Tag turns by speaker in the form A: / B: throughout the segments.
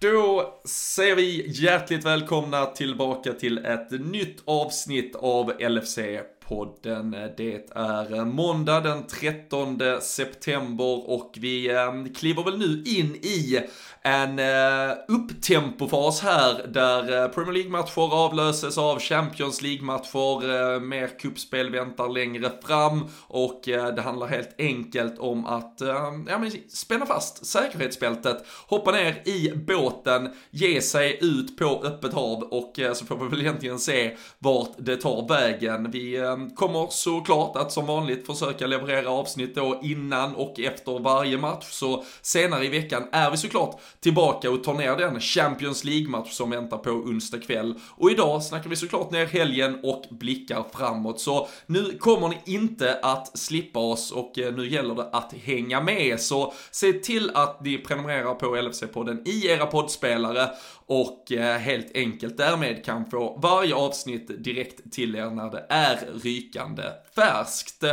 A: Då säger vi hjärtligt välkomna tillbaka till ett nytt avsnitt av LFC podden. Det är måndag den 13 september och vi eh, kliver väl nu in i en eh, upptempofas här där eh, Premier League-matcher avlöses av Champions League-matcher, mer kuppspel väntar längre fram och det handlar helt enkelt om att ja, men, spänna fast säkerhetsbältet, hoppa ner i båten, ge sig ut på öppet hav och så får vi väl egentligen se vart det tar vägen. Vi Ehm, kommer såklart att som vanligt försöka leverera avsnitt då innan och efter varje match, så senare i veckan är vi såklart tillbaka och tar ner den Champions League-match som väntar på onsdag kväll. Och idag snackar vi såklart ner helgen och blickar framåt. Så nu kommer ni inte att slippa oss och eh, nu gäller det att hänga med. Så se till att ni prenumererar på LFC-podden i era poddspelare och eh, helt enkelt därmed kan få varje avsnitt direkt till er när det är rykande färskt.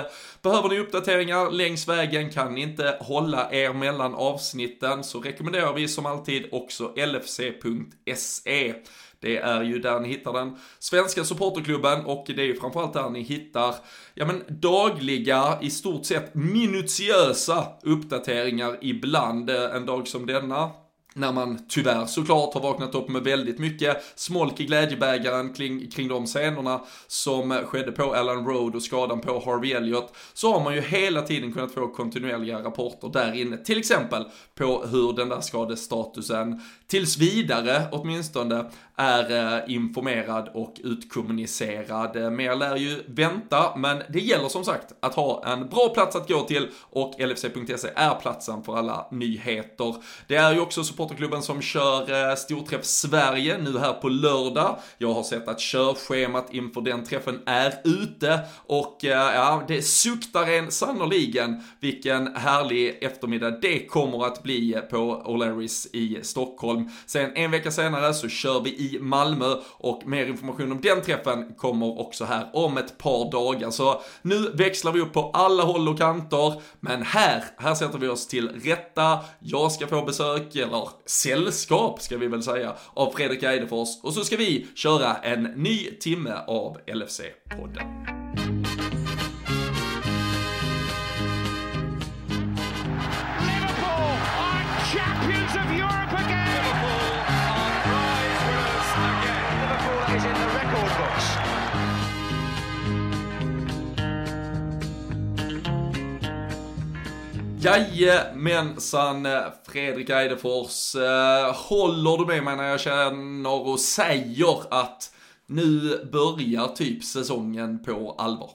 A: Behöver ni uppdateringar längs vägen, kan ni inte hålla er mellan avsnitten så rekommenderar vi som alltid också lfc.se. Det är ju där ni hittar den svenska supporterklubben och det är ju framförallt där ni hittar, ja men dagliga, i stort sett minutiösa uppdateringar ibland. Eh, en dag som denna när man tyvärr såklart har vaknat upp med väldigt mycket smolk i glädjebägaren kring, kring de scenerna som skedde på Alan Road och skadan på Harvey Elliot så har man ju hela tiden kunnat få kontinuerliga rapporter där inne, till exempel på hur den där skadestatusen tills vidare åtminstone är eh, informerad och utkommunicerad. Eh, Mer lär ju vänta, men det gäller som sagt att ha en bra plats att gå till och LFC.se är platsen för alla nyheter. Det är ju också supporterklubben som kör eh, storträff Sverige nu här på lördag. Jag har sett att körschemat inför den träffen är ute och ja, det suktar en sannoliken vilken härlig eftermiddag det kommer att bli på O'Larrys i Stockholm. Sen en vecka senare så kör vi i i Malmö och mer information om den träffen kommer också här om ett par dagar. Så nu växlar vi upp på alla håll och kanter, men här, här sätter vi oss till rätta. Jag ska få besök, eller sällskap ska vi väl säga, av Fredrik Eidefors och så ska vi köra en ny timme av LFC-podden. Jajamensan Fredrik Eidefors. Eh, håller du med mig när jag känner och säger att nu börjar typ säsongen på allvar?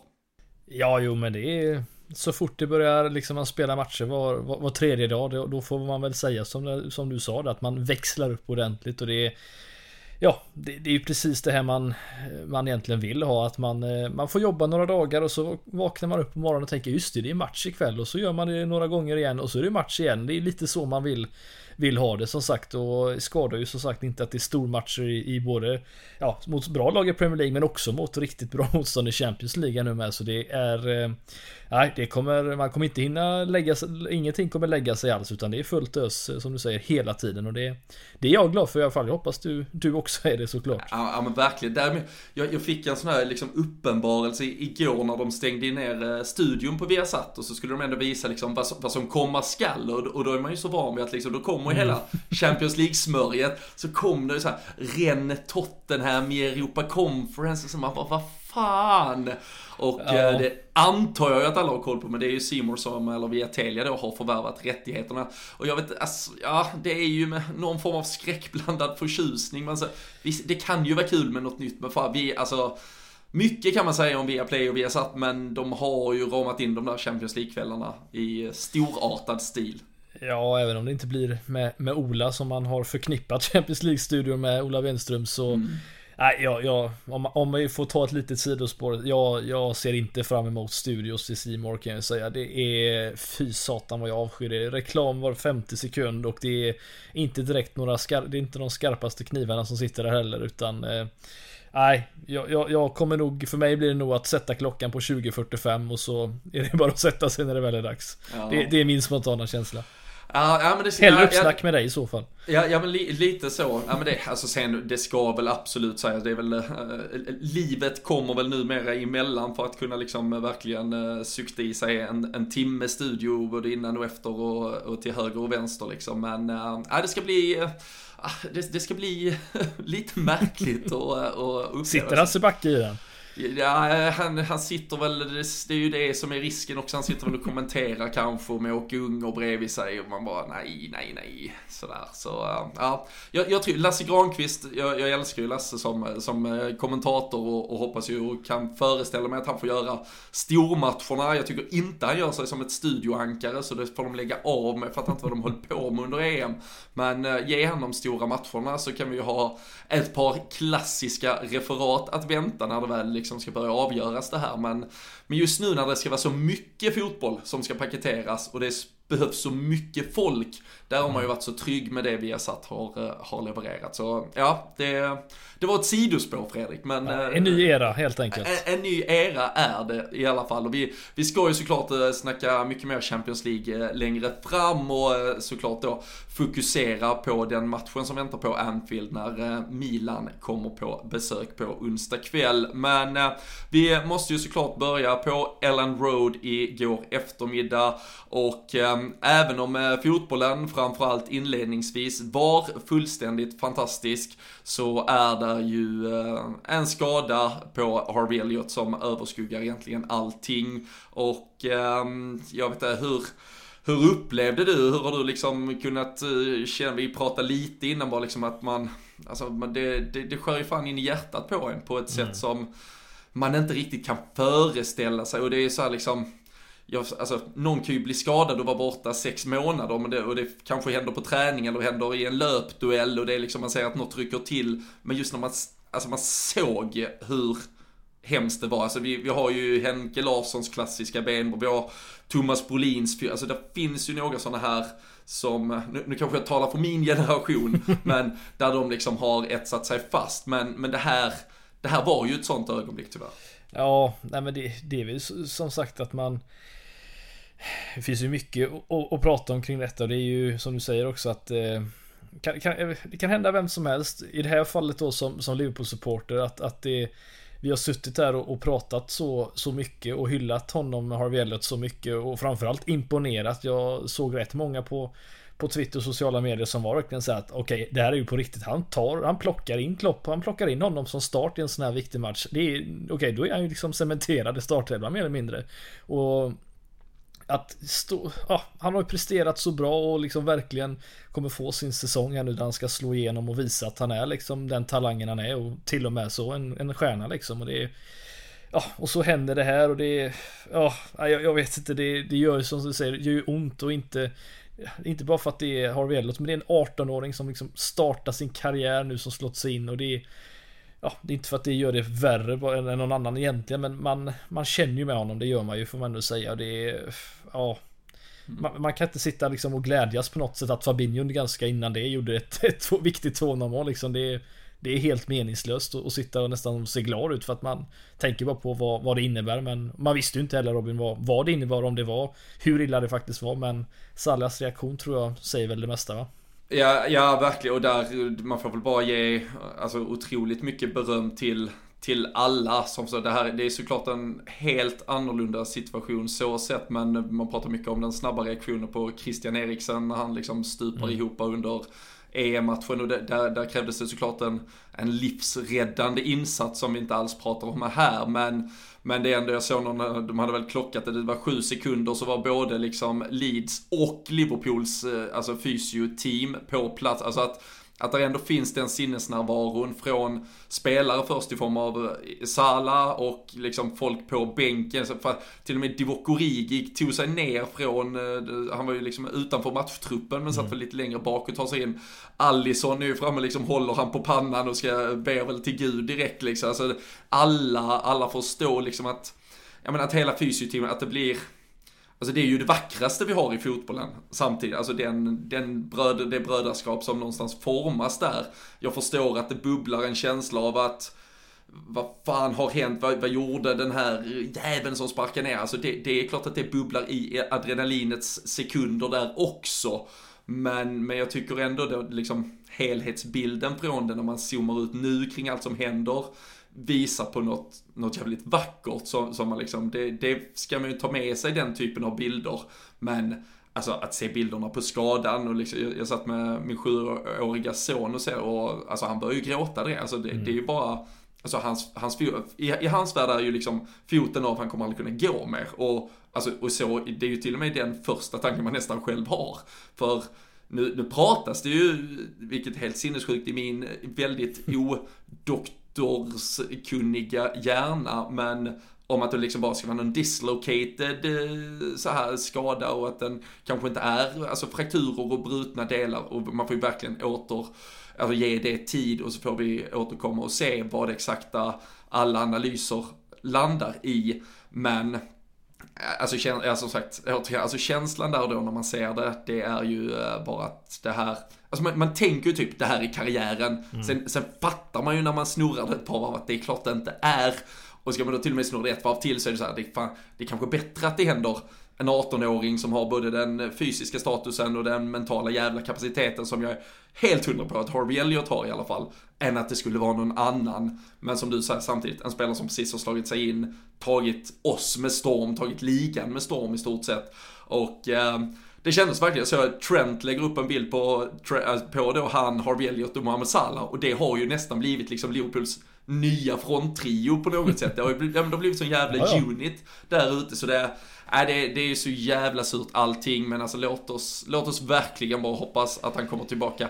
B: Ja, jo men det är så fort det börjar liksom man spela matcher var, var, var tredje dag, då, får man väl säga som, som du sa, att man växlar upp ordentligt och det är Ja, det, det, är ju precis det här man, man egentligen vill ha. Att man, eh, man får jobba några dagar och så vaknar man upp på morgonen och tänker just det, det är match ikväll. Och så gör man det några gånger igen och så är det match igen. Det är lite så man vill, vill ha det som sagt. Och skadar ju som sagt inte att det är stormatcher i, i både ja, mot bra lag i Premier League men också mot riktigt bra motstånd i Champions League nu med. Så det är eh, Nej, det kommer, man kommer inte hinna lägga sig, ingenting kommer lägga sig alls utan det är fullt ös som du säger hela tiden och det, det är jag glad för i alla fall. Jag hoppas du, du också är det såklart.
A: Ja, ja men verkligen. Därmed, jag, jag fick en sån här liksom uppenbarelse igår när de stängde ner eh, studion på Viasat och så skulle de ändå visa liksom vad, som, vad som komma skall och, och då är man ju så van vid att liksom, då kommer mm. hela Champions League-smörjet så kom det så här Rennes Tottenham i Europa Conference och så man bara, vad fan? Och ja. Eh, det antar jag att alla har koll på, men det är ju Simor som, eller via Telia då, har förvärvat rättigheterna. Och jag vet alltså, ja, det är ju med någon form av skräckblandad förtjusning. Men så, det kan ju vara kul med något nytt, men fan, vi, alltså, mycket kan man säga om Viaplay och Viasat, men de har ju ramat in de där Champions League-kvällarna i storartad stil.
B: Ja, även om det inte blir med, med Ola som man har förknippat Champions League-studion med Ola Wenström så mm Nej, jag, jag, om, om vi får ta ett litet sidospår. Jag, jag ser inte fram emot studios i Simor kan jag säga. Det är fy satan vad jag avskyr det. Reklam var 50 sekund och det är inte direkt några skar, det är inte de skarpaste knivarna som sitter där heller utan eh, Nej, jag, jag, jag, kommer nog, för mig blir det nog att sätta klockan på 20.45 och så är det bara att sätta sig när det väl är dags. Ja. Det, det, är min spontana känsla.
A: Ja, ja, men det,
B: Hellre uppsnack
A: ja,
B: med dig i så fall.
A: Ja, ja men li, lite så. Ja, men det, alltså sen, det ska väl absolut sägas, det är väl, äh, livet kommer väl numera emellan för att kunna liksom äh, verkligen äh, sukta i sig en, en timme studio både innan och efter och, och till höger och vänster liksom. Men äh, det ska bli, äh, det, det, ska bli lite märkligt och, och uppleva.
B: Sitter Hasse Backe i den?
A: Ja, han, han sitter väl, det är ju det som är risken också, han sitter väl och kommenterar kanske med Åke Unger bredvid sig och man bara nej, nej, nej, sådär. Så eh, ja, jag, jag tror, Lasse Granqvist, jag, jag älskar ju Lasse som, som eh, kommentator och, och hoppas ju och kan föreställa mig att han får göra stormatcherna. Jag tycker inte han gör sig som ett studioankare så det får de lägga av med, fattar inte vad de höll på med under EM. Men eh, ge han de stora matcherna så kan vi ju ha ett par klassiska referat att vänta när det väl liksom ska börja avgöras det här. Men, men just nu när det ska vara så mycket fotboll som ska paketeras och det behövs så mycket folk. Där har man ju varit så trygg med det vi har satt har, eh, har levererat. Så ja, det, det var ett sidospår Fredrik. Men,
B: ja, en ny era helt enkelt.
A: En, en, ny era är det i alla fall. Och vi, vi ska ju såklart eh, snacka mycket mer Champions League eh, längre fram och såklart då fokusera på den matchen som väntar på Anfield när Milan kommer på besök på onsdag kväll. Men vi måste ju såklart börja på Ellen Road igår eftermiddag och även om fotbollen framförallt inledningsvis var fullständigt fantastisk så är det ju eh, en skada på Harvey Elliot som överskuggar egentligen allting. Och ehm, jag vet inte hur hur upplevde du, hur har du liksom kunnat eh, känna, vi pratade lite innan bara liksom att man, alltså det, det, det skär ju fan in i hjärtat på en på ett mm. sätt som man inte riktigt kan föreställa sig. Och det är så här liksom jag, alltså, någon kan ju bli skadad och vara borta sex månader men det, och det kanske händer på träning eller händer i en löpduell och det är liksom man ser att något rycker till. Men just när man, alltså man såg hur hemskt det var. Alltså vi, vi har ju Henke Larssons klassiska ben, vi har Thomas Brolins, alltså det finns ju några sådana här som, nu, nu kanske jag talar för min generation, men där de liksom har etsat sig fast. Men, men det här, det här var ju ett sånt ögonblick tyvärr.
B: Ja, nej men det, det är väl som sagt att man det finns ju mycket att, prata om kring detta och det är ju som du säger också att eh, kan, kan, eh, det kan hända vem som helst. I det här fallet då som, som Liverpool-supporter att, att det vi har suttit där och, och, pratat så, så mycket och hyllat honom, Harvey Elliot så mycket och framförallt imponerat. Jag såg rätt många på, på Twitter och sociala medier som var verkligen så att okej, okay, det här är ju på riktigt. Han tar, han plockar in Klopp, han plockar in honom som start i en sån här viktig match. Det är okej, okay, då är han ju liksom cementerad i startelvan mer eller mindre. Och att stå, ja, han har ju presterat så bra och liksom verkligen kommer få sin säsong här nu där han ska slå igenom och visa att han är liksom den talangen han är och till och med så en, en stjärna liksom. Och det är Ja, och så händer det här och det är Ja, jag, jag vet inte, det, det gör ju som du säger, det gör ju ont och inte Inte bara för att det är Harvey Elliot, men det är en 18-åring som liksom startar sin karriär nu som slått sig in och det är Ja, det är inte för att det gör det värre än någon annan egentligen, men man, man känner ju med honom, det gör man ju får man ändå säga. Det är, ja, man, man, kan inte sitta liksom och glädjas på något sätt att Fabinho ganska innan det gjorde ett, ett viktigt 2-0 mål liksom. Det är, det är helt meningslöst att, sitta och nästan se glad ut för att man tänker bara på vad, vad det innebär. Men man visste ju inte heller Robin vad, vad det innebar, om det var, hur illa det faktiskt var. Men Sallas reaktion tror jag säger väl det mesta va?
A: Ja, ja verkligen och där, man får väl bara ge alltså, otroligt mycket beröm till till alla som så det här, det är såklart en helt annorlunda situation så sett men man pratar mycket om den snabba reaktionen på Christian Eriksen när han liksom stupar mm. ihop under EM-matchen och det, där, där krävdes det såklart en, en livsräddande insats som vi inte alls pratar om här men men det är ändå, jag såg någon, eh, de hade väl klockat det, det var sju sekunder så var både liksom Leeds och Liverpools eh, alltså fysio-team på plats. Alltså att att det ändå finns den sinnesnärvaron från spelare först i form av eh, Sala och liksom folk på bänken. Så för till och med Divock Origi tog sig ner från, eh, han var ju liksom utanför matchtruppen men satt mm. väl lite längre bak och tar sig in. Allison är ju framme liksom håller han på pannan och ska be väl till Gud direkt liksom. Alltså alla, alla förstår liksom att, jag menar att hela fysioteamet, att det blir Alltså det är ju det vackraste vi har i fotbollen samtidigt. Alltså den, den bröd, det brödraskap som någonstans formas där. Jag förstår att det bubblar en känsla av att vad fan har hänt? Vad, vad gjorde den här jäveln som sparkade ner? Alltså det, det är klart att det bubblar i adrenalinets sekunder där också. Men, men jag tycker ändå då liksom helhetsbilden från det när man zoomar ut nu kring allt som händer visar på något, något jävligt vackert som, som man liksom, det, det ska man ju ta med sig den typen av bilder. Men Alltså att se bilderna på skadan och liksom, jag, jag satt med min sjuåriga son och så och alltså han börjar ju gråta det. Alltså det, mm. det är ju bara, alltså hans, hans, i, i hans värld är ju liksom foten av han kommer aldrig kunna gå mer. Och, alltså, och så, det är ju till och med den första tanken man nästan själv har. För nu, nu pratas det ju, vilket är helt sinnessjukt i min väldigt odoktorskunniga hjärna, men om att det liksom bara ska vara någon dislocated eh, så här skada och att den kanske inte är, alltså frakturer och brutna delar och man får ju verkligen åter, alltså ge det tid och så får vi återkomma och se vad exakta alla analyser landar i. Men eh, Alltså, alltså som sagt, alltså känslan där då när man ser det, det är ju eh, bara att det här, alltså man, man tänker ju typ det här i karriären, mm. sen, sen fattar man ju när man snurrar det ett par varv att det är klart det inte är. Och ska man då till och med snurra det ett varv till så är det så här, det är, fan, det är kanske bättre att det händer en 18-åring som har både den fysiska statusen och den mentala jävla kapaciteten som jag är helt hundra på att Harvey Elliot har i alla fall, än att det skulle vara någon annan. Men som du säger samtidigt, en spelare som precis har slagit sig in, tagit oss med storm, tagit ligan med storm i stort sett. Och eh, det kändes verkligen så att Trent lägger upp en bild på, eh, på då han, Harvey Elliot och Mohamed Salah och det har ju nästan blivit liksom Liverpools nya fronttrio på något sätt. Det har blivit, ja, det har blivit sån jävla ja, ja. unit där ute så det, äh, det, det är ju så jävla surt allting men alltså låt oss, låt oss verkligen bara hoppas att han kommer tillbaka.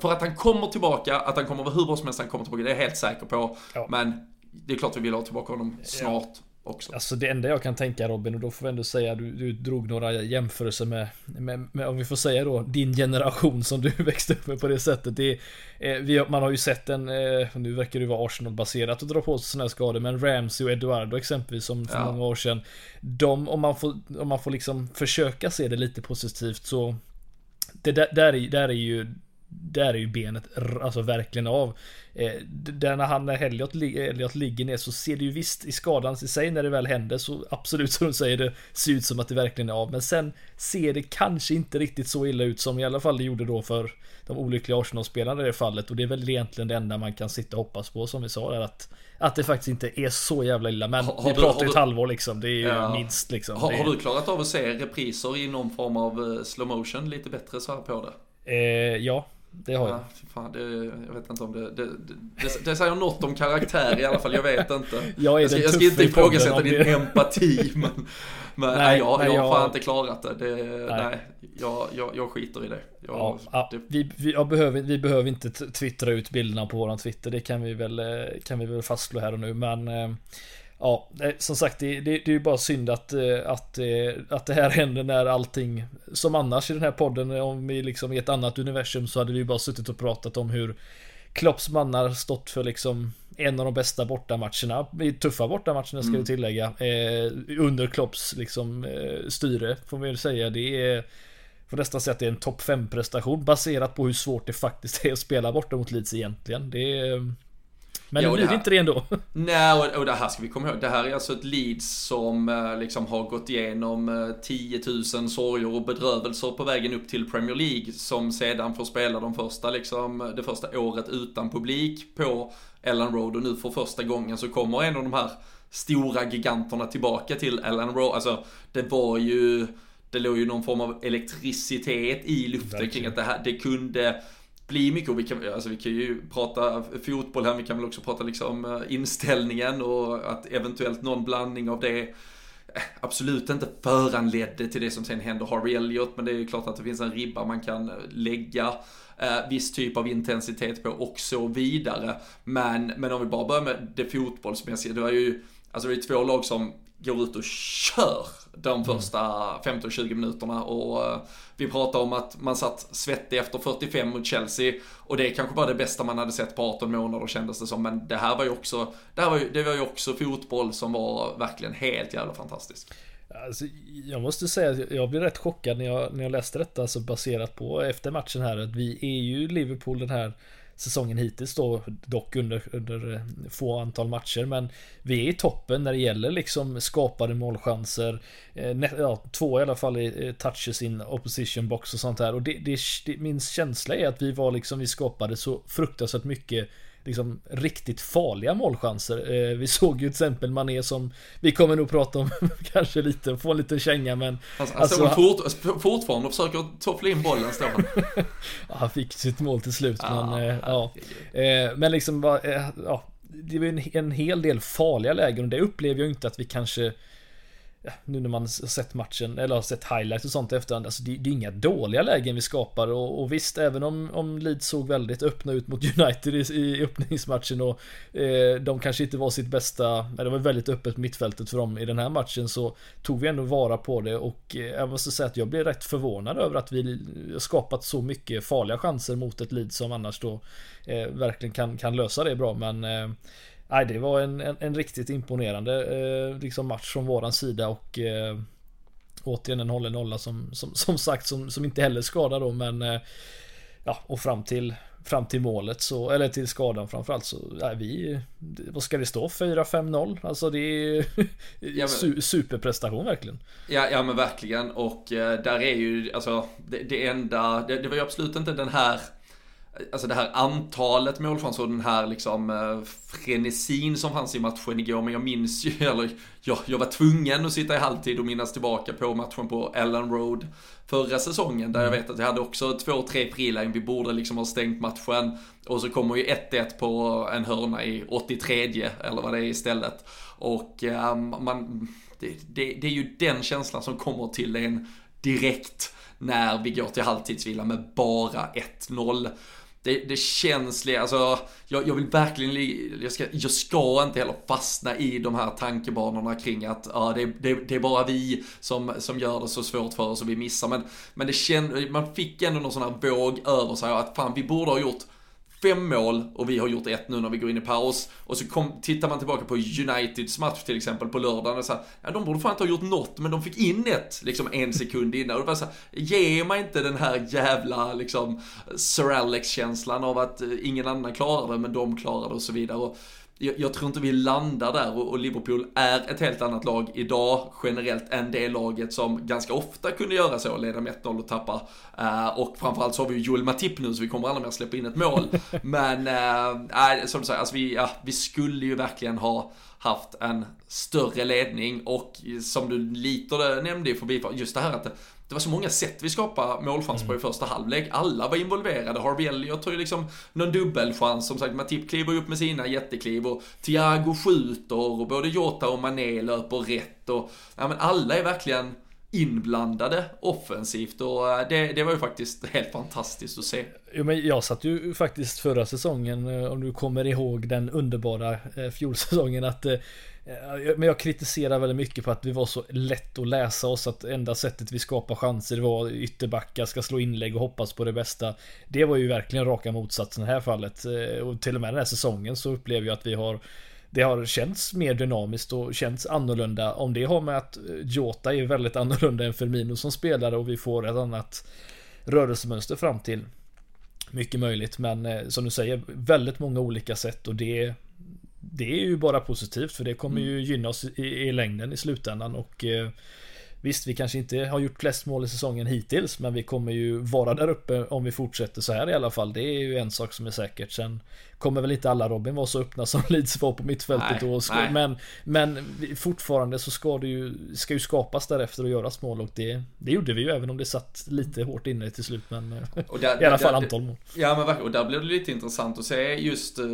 A: För att han kommer tillbaka, att han kommer vara hur bra som helst han kommer tillbaka, det är jag helt säker på. Ja. Men det är klart vi vill ha tillbaka honom snart också.
B: Alltså det enda jag kan tänka Robin, och då får vi ändå säga, du, du drog några jämförelser med, med, med, om vi får säga då, din generation som du växte upp med på det sättet. Det, eh, vi, man har ju sett en, eh, nu verkar det vara Arsenal-baserat att dra på sig sådana här skador, men Ramsey och Eduardo exempelvis som för ja. många år sedan. De, om man får, om man får liksom försöka se det lite positivt så det där, där, är, där är ju där är ju benet alltså verkligen av. Eh, där när han, när Elliot, Elliot ligger ner så ser det ju visst i skadan i sig när det väl händer så absolut som du säger det ser ut som att det verkligen är av. Men sen ser det kanske inte riktigt så illa ut som i alla fall det gjorde då för de olyckliga Arsenal-spelarna i det fallet. Och det är väl egentligen det enda man kan sitta och hoppas på som vi sa där att att det faktiskt inte är så jävla illa. Men har, vi pratar ju ett halvår liksom. Det är ju ja. minst liksom.
A: Har, har, du klarat av att se repriser i någon form av eh, slow motion lite bättre så här på det?
B: Eh, ja, det har jag. Ja,
A: fan, det, jag vet inte om det det, det det, säger något om karaktär i alla fall, jag vet inte.
B: Jag,
A: jag, ska, jag ska inte ifrågasätta din empati, men, men nej, nej, jag, nej, jag har fan inte klarat det. det nej. nej jag, jag, jag skiter i det. Jag,
B: ja, det... Vi, vi, behöver, vi behöver inte twittra ut bilderna på våran Twitter, det kan vi väl, eh, kan vi väl fastslå här och nu, men eh, Ja, som sagt det, det, det är ju bara synd att, eh, att, eh, att det här händer när allting Som annars i den här podden om vi liksom i ett annat universum så hade vi ju bara suttit och pratat om hur Klopps mannar stått för liksom en av de bästa bortamatcherna, tuffa bortamatcherna ska mm. vi tillägga, eh, under Klopps liksom styre får vi väl säga. Det är, får nästan säga att det är en topp 5 prestation baserat på hur svårt det faktiskt är att spela borta mot Leeds egentligen. Det är, men ja, nu blir det inte det ändå.
A: Nej, och, och det här ska vi komma ihåg. Det här är alltså ett Leeds som eh, liksom har gått igenom 10 000 sorger och bedrövelser på vägen upp till Premier League. Som sedan får spela de första, liksom, det första året utan publik på Ellen Road. Och nu för första gången så kommer en av de här stora giganterna tillbaka till Ellen Road. Alltså, det var ju det låg ju någon form av elektricitet i luften Verkligen. kring att det här, det kunde bli mycket och vi kan, alltså vi kan ju prata fotboll här, vi kan väl också prata liksom eh, inställningen och att eventuellt någon blandning av det eh, absolut inte föranledde till det som sen händer Harvey Elliot, men det är ju klart att det finns en ribba man kan eh, lägga eh, viss typ av intensitet på och så vidare. Men, men om vi bara börjar med det fotbollsmässiga, det var ju, alltså det är två lag som går ut och kör de mm. första 15-20 minuterna och eh, vi pratar om att man satt svettig efter 45 mot Chelsea och det är kanske bara det bästa man hade sett på 18 månader kändes det som men det här var ju också, det, här var ju, det var ju också fotboll som var verkligen helt jävla fantastiskt.
B: Alltså, jag måste säga att jag blev rätt chockad när jag, när jag läste detta, alltså baserat på efter matchen här, att vi är ju Liverpool den här säsongen hittills då, dock under, under eh, få antal matcher. Men vi är i toppen när det gäller liksom skapade målchanser. Eh, ja, två i alla fall i eh, touches in opposition box och sånt här. Och det, det, det, min känsla är att vi var liksom, vi skapade så fruktansvärt mycket liksom riktigt farliga målchanser. Eh, vi såg ju till exempel Mané som vi kommer nog prata om kanske lite, få en liten känga men
A: alltså, alltså, alltså fort, fortfarande försöker toffla in bollen står han.
B: han fick sitt mål till slut ah, men eh, ja. Eh, men liksom bara, eh, ja. Det var en, en hel del farliga lägen och det upplever jag inte att vi kanske nu när man har sett matchen, eller har sett highlights och sånt i efterhand, alltså det, det är inga dåliga lägen vi skapar och, och visst, även om, om Leeds såg väldigt öppna ut mot United i, i öppningsmatchen och eh, de kanske inte var sitt bästa, det var väldigt öppet mittfältet för dem i den här matchen så tog vi ändå vara på det och eh, jag måste säga att jag blev rätt förvånad över att vi skapat så mycket farliga chanser mot ett Leeds som annars då eh, verkligen kan, kan lösa det bra men eh, Nej, det var en, en, en riktigt imponerande eh, liksom match från våran sida och eh, återigen en hållen nolla som, som, som sagt som, som inte heller skadar då men eh, ja och fram till fram till målet så eller till skadan framförallt så nej, vi vad ska det stå 4-5-0 alltså det är ja, su superprestation verkligen.
A: Ja, ja men verkligen och eh, där är ju alltså det, det enda det, det var ju absolut inte den här Alltså det här antalet målchanser och den här liksom eh, frenesin som fanns i matchen igår. Men jag minns ju, eller jag, jag var tvungen att sitta i halvtid och minnas tillbaka på matchen på Ellen Road förra säsongen. Där jag mm. vet att jag hade också två, tre frilägen. Vi borde liksom ha stängt matchen. Och så kommer ju 1-1 på en hörna i 83 eller vad det är istället. Och um, man, det, det, det är ju den känslan som kommer till en direkt när vi går till halvtidsvila med bara 1-0 det, det känsliga, alltså, jag, jag vill verkligen, jag ska, jag ska inte heller fastna i de här tankebanorna kring att ja, det, det, det är bara vi som, som gör det så svårt för oss och vi missar. Men, men det känd, man fick ändå någon sån här våg över sig att fan, vi borde ha gjort fem mål och vi har gjort ett nu när vi går in i paus. Och så kom, tittar man tillbaka på Uniteds match till exempel på lördagen och så här, ja de borde fan inte ha gjort något men de fick in ett liksom en sekund innan. Och det var så här, ge mig inte den här jävla liksom Sir Alex-känslan av att eh, ingen annan klarar det men de klarar det och så vidare. Och jag, jag, tror inte vi landar där och, och, Liverpool är ett helt annat lag idag generellt än det laget som ganska ofta kunde göra så, leda med 1-0 och tappa. Uh, och framförallt så har vi ju Joel Matip nu så vi kommer aldrig mer släppa in ett mål. Men, uh, som du säger, alltså vi, ja, vi skulle ju verkligen ha haft en större ledning och som du lite nämnde i förbifart, just det här att det var så många sätt vi skapade målchans på i mm. första halvlek. Alla var involverade. Harvey Elliot har ju liksom någon dubbelchans. Som sagt, Matip kliver upp med sina jättekliv och Thiago skjuter och både Jota och Mané löper rätt och ja men alla är verkligen inblandade offensivt och eh, det, det var ju faktiskt helt fantastiskt att se.
B: Jo, men jag satt ju faktiskt förra säsongen, eh, om du kommer ihåg den underbara eh, fjolsäsongen, att Eh, men jag kritiserar väldigt mycket på att vi var så lätt att läsa oss att enda sättet vi skapar chanser var ytterbackar ska slå inlägg och hoppas på det bästa. Det var ju verkligen raka motsatsen i det här fallet. Eh, och till och med den här säsongen så upplever jag att vi har det har känts mer dynamiskt och känts annorlunda. Om det har med att eh, Jota är väldigt annorlunda än Firmino som spelare och vi får ett annat rörelsemönster fram till. Mycket möjligt, men som du säger, väldigt många olika sätt och det det är ju bara positivt för det kommer ju gynna oss i, i längden i slutändan och eh, Visst, vi kanske inte har gjort flest mål i säsongen hittills, men vi kommer ju vara där uppe om vi fortsätter så här i alla fall. Det är ju en sak som är säkert. Sen kommer väl inte alla Robin vara så öppna som Leeds var på mittfältet nej, då. Ska, men, men fortfarande så ska det ju, ska ju skapas därefter och göras mål och det, det gjorde vi ju även om det satt lite hårt inne till slut. Men där, i alla fall där, antal mål.
A: Ja men verkligen, och där blir det lite intressant att se just, eh,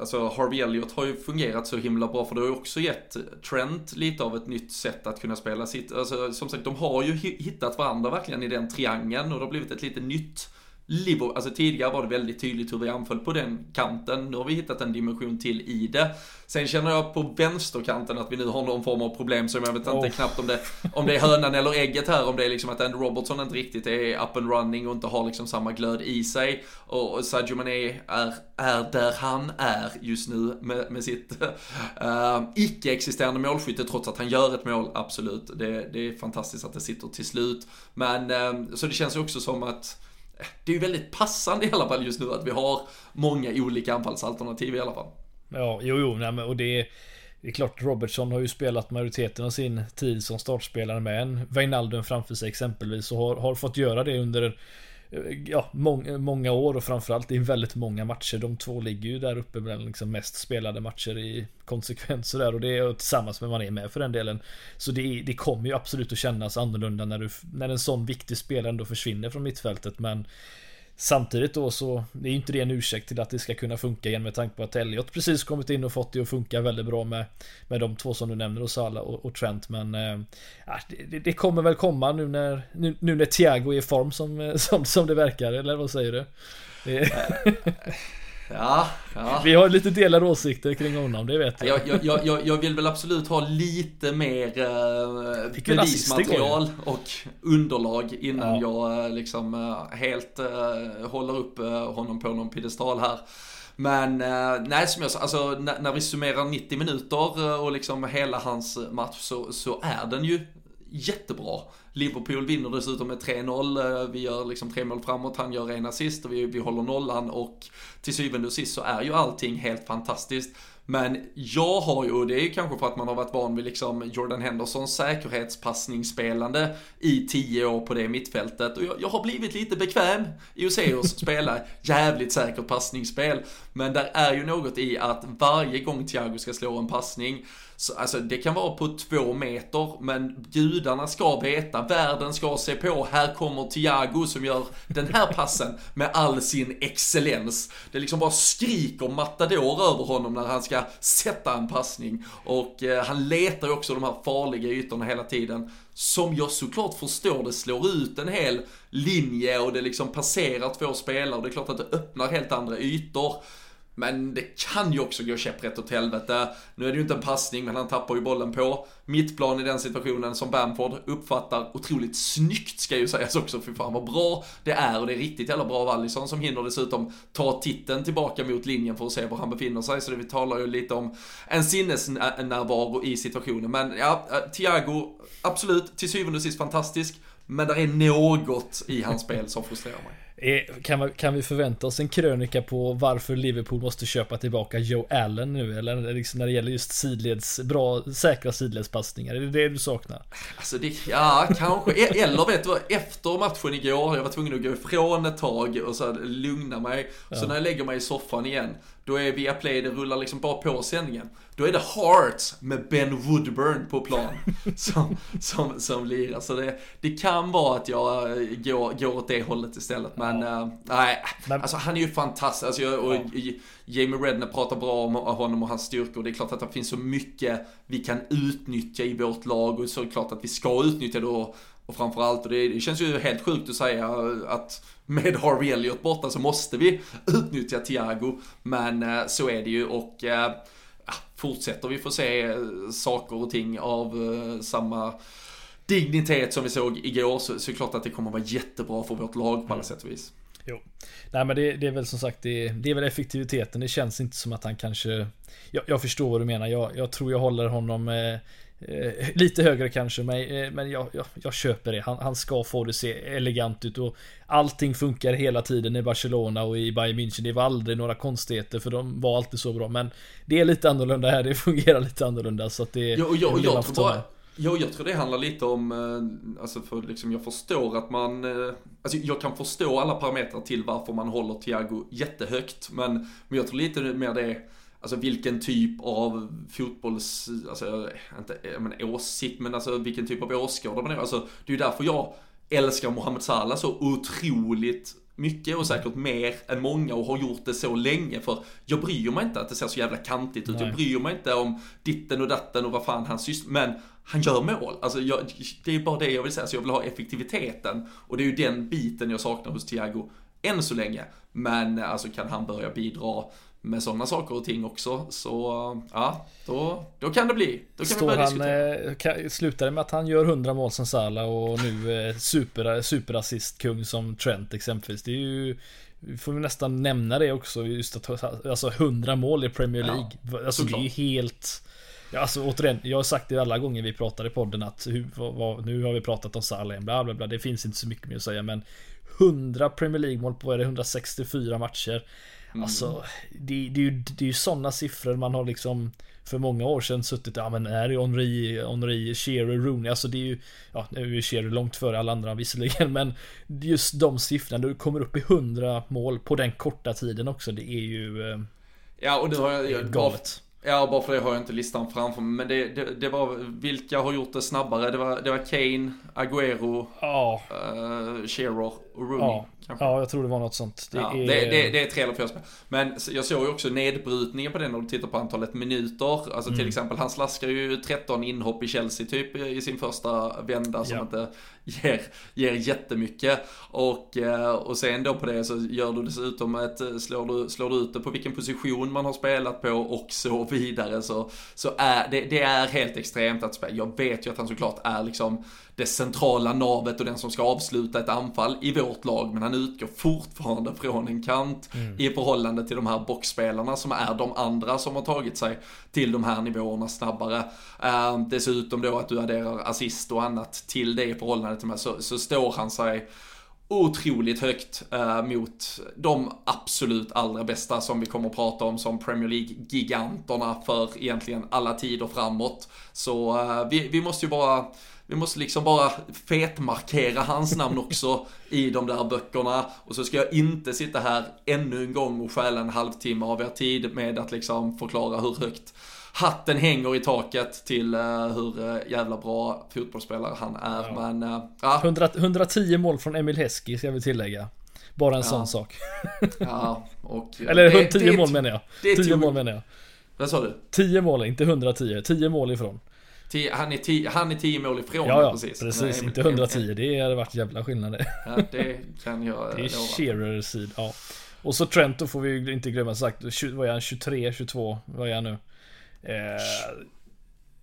A: alltså Harvey Elliot har ju fungerat så himla bra för det har ju också gett Trent lite av ett nytt sätt att kunna spela sitt, alltså som sagt de har ju hittat varandra verkligen i den triangeln och det har blivit ett lite nytt Liverpool, alltså tidigare var det väldigt tydligt hur vi anföll på den kanten. Nu har vi hittat en dimension till i det. Sen känner jag på vänsterkanten att vi nu har någon form av problem som jag vet oh. inte knappt om det, om det är hönan eller ägget här. Om det är liksom att Andy Robertson inte riktigt är up and running och inte har liksom samma glöd i sig. Och Sadio Mané är, är där han är just nu med, med sitt uh, icke-existerande målskytte trots att han gör ett mål, absolut. Det, det är fantastiskt att det sitter till slut. Men uh, så det känns ju också som att det är ju väldigt passande i alla fall just nu att vi har många olika anfallsalternativ i alla fall.
B: Ja, jo, jo, nej, men, och det är, det är klart Robertson har ju spelat majoriteten av sin tid som startspelare med en Wijnaldum framför sig exempelvis och har, har fått göra det under ja, många, många år och framförallt i väldigt många matcher. De två ligger ju där uppe bland liksom mest spelade matcher i konsekvens där och det är tillsammans med man är med för den delen. Så det, det kommer ju absolut att kännas annorlunda när, du, när en sån viktig spelare ändå försvinner från mittfältet men Samtidigt då så Det är ju inte det en ursäkt till att det ska kunna funka igen med tanke på att Elliot precis kommit in och fått det att funka väldigt bra med Med de två som du nämner och Salah och, och Trent men eh, äh, det, det, kommer väl komma nu när Nu, nu när Thiago är i form som, eh, som, som det verkar eller vad säger du?
A: Eh, Ja, ja.
B: Vi har lite delade åsikter kring honom, det vet
A: jag. Jag, jag, jag, jag vill väl absolut ha lite mer eh, bevismaterial och underlag innan ja. jag eh, liksom eh, helt eh, håller upp eh, honom på någon piedestal här. Men nej, som jag sa, alltså när, när vi summerar 90 minuter och liksom hela hans match så, så är den ju jättebra. Liverpool vinner dessutom med 3-0. Eh, vi gör liksom tre mål framåt, han gör en assist och vi, vi håller nollan och till syvende och sist så är ju allting helt fantastiskt. Men jag har ju, och det är ju kanske för att man har varit van vid liksom Jordan Hendersons säkerhetspassningsspelande i tio år på det mittfältet. Och jag, jag har blivit lite bekväm i att se oss spela jävligt säkert passningsspel. Men där är ju något i att varje gång Thiago ska slå en passning så, alltså det kan vara på två meter, men gudarna ska veta, världen ska se på, här kommer Thiago som gör den här passen med all sin excellens. Det liksom bara skriker matador över honom när han ska sätta en passning. Och eh, han letar ju också de här farliga ytorna hela tiden. Som jag såklart förstår det slår ut en hel linje och det liksom passerar två spelare. Det är klart att det öppnar helt andra ytor. Men det kan ju också gå käpprätt åt helvete. Nu är det ju inte en passning, men han tappar ju bollen på mittplan i den situationen som Bamford uppfattar otroligt snyggt ska ju sägas också. För fan vad bra det är och det är riktigt jävla bra av Allison som hinner dessutom ta titeln tillbaka mot linjen för att se var han befinner sig. Så det vi talar ju lite om en sinnesnärvaro i situationen. Men ja, eh, Thiago, absolut, till syvende och sist fantastisk. Men det är något i hans spel som frustrerar mig.
B: Kan, man, kan vi förvänta oss en krönika på varför Liverpool måste köpa tillbaka Joe Allen nu? Eller liksom när det gäller just sidleds, bra, säkra sidledspassningar? Är det det du saknar?
A: Alltså det, ja kanske. E- eller vet du vad, efter matchen igår, jag var tvungen att gå ifrån ett tag och så lugna mig. Ja. Så när jag lägger mig i soffan igen, då är Viaplay, det rullar liksom bara på sändningen. Då är det Hearts med Ben Woodburn på plan som, som, som lirar. Så det, det kan vara att jag eh, går, går åt det hållet istället. Men ja. äh, nej, men, alltså han är ju fantastisk. Alltså, jag, och, ja. Jamie Redner pratar bra om honom och hans styrkor. Det är klart att det finns så mycket vi kan utnyttja i vårt lag och så är det klart att vi ska utnyttja det. Och, och framförallt, och det, det känns ju helt sjukt att säga att med Harvey Elliot borta så måste vi utnyttja Thiago. Men eh, så är det ju och eh, fortsätter vi få se eh, saker och ting av samma dignitet som vi såg igår så, så är det klart att det kommer vara jättebra för vårt lag på alla sätt och vis.
B: Jo. Nej men det, det, är väl som sagt det, det, är väl effektiviteten. Det känns inte som att han kanske Jag, jag förstår vad du menar. Jag, jag tror jag håller honom eh, Eh, lite högre kanske, men, eh, men jag, jag, jag, köper det. Han, han, ska få det se elegant ut och allting funkar hela tiden i Barcelona och i Bayern München. Det var aldrig några konstigheter för de var alltid så bra. Men det är lite annorlunda här, det fungerar lite annorlunda så att det...
A: Jo, jo, jag, jag, tror bara, jo, jag tror det handlar lite om, eh, alltså för liksom jag förstår att man, eh, alltså jag kan förstå alla parametrar till varför man håller Thiago jättehögt. Men, men jag tror lite mer det Alltså vilken typ av fotbolls, alltså inte men, åsikt, men alltså vilken typ av åskådare man är. Alltså det är ju därför jag älskar Mohamed Salah så otroligt mycket och säkert mer än många och har gjort det så länge för jag bryr mig inte att det ser så jävla kantigt ut. Nej. Jag bryr mig inte om ditten och datten och vad fan han sysslar Men han gör mål. Alltså jag, det är bara det jag vill säga. Så jag vill ha effektiviteten och det är ju den biten jag saknar hos Thiago än så länge. Men alltså kan han börja bidra med sådana saker och ting också. Så ja, då, då kan det bli. Då kan
B: Står vi börja han, eh, slutar det med att han gör 100 mål som Salah och nu eh, super, superassist-kung som Trent exempelvis. Det är ju vi får nästan nämna det också, just att alltså 100 mål i Premier League. Ja, alltså det är ju helt... Ja, alltså återigen, jag har sagt det alla gånger vi pratar i podden att hur, vad, nu har vi pratat om Salah, bla bla bla, det finns inte så mycket mer att säga men 100 Premier League-mål på, är det 164 matcher.
A: Mm.
B: Alltså, det, det, är ju, det är ju sådana siffror man har liksom för många år sedan suttit, ja men är det Henri, Henri, Shearer, Rooney, alltså det är ju, ja nu är Shearer långt före alla andra visserligen, men just de siffrorna, du kommer upp i 100 mål på den korta tiden också, det är ju eh,
A: Ja, och nu har jag... jag
B: galet.
A: Ja, bara för det har jag inte listan framför mig. Men det, det, det var, vilka har gjort det snabbare? Det var, det var Kane, Agüero,
B: Ja,
A: uh, Shearer och Rooney.
B: ja,
A: kanske.
B: ja, jag tror det var något sånt. Det
A: ja,
B: är,
A: det, det, det är tre eller fyra spel. Men jag såg ju också nedbrytningen på den när du tittar på antalet minuter. Alltså till
B: Mm.
A: exempel, han slaskar ju 13 inhopp i Chelsea typ i sin första vända som
B: Ja.
A: inte ger, ger jättemycket. Och, eh, och sen då på det så gör du dessutom ett, eh, slår du, slår du ut det på vilken position man har spelat på och så vidare. Så, så är det, det är helt extremt att spela. Jag vet ju att han såklart är liksom det centrala navet och den som ska avsluta ett anfall i vårt lag. Men han utgår fortfarande från en kant i förhållande till de här boxspelarna som är de andra som har tagit sig till de här nivåerna snabbare. Eh, dessutom då att du adderar assist och annat till det i förhållande till de här så, så står han sig otroligt högt eh, mot de absolut allra bästa som vi kommer att prata om som Premier League-giganterna för egentligen alla tider framåt. Så eh, vi, vi måste ju bara vi måste liksom bara fetmarkera hans namn också i de där böckerna. Och så ska jag inte sitta här ännu en gång och stjäla en halvtimme av er tid med att liksom förklara hur högt hatten hänger i taket till eh, hur eh, jävla bra fotbollsspelare han är.
B: Ja.
A: Men eh, ja,
B: 100, 110 mål från Emil Heskey ska vi tillägga. Bara en sån sak.
A: ja, och...
B: Eller
A: det-
B: 10
A: det-
B: mål menar jag.
A: det är
B: 10
A: tio-
B: mål menar jag.
A: Vad sa du?
B: 10 mål, inte 110. 10 mål ifrån.
A: Han, är tio, han är tio mål ifrån
B: Ja, ja,
A: precis.
B: precis.
A: Nej,
B: inte
A: men-
B: 110. Det hade varit jävla skillnad det.
A: Ja, det kan jag
B: Det är
A: lova.
B: Shearer sid, ja. Och så Trent, då får vi inte glömma sagt. Vad är han? 23, 22? Vad är han nu? Eh,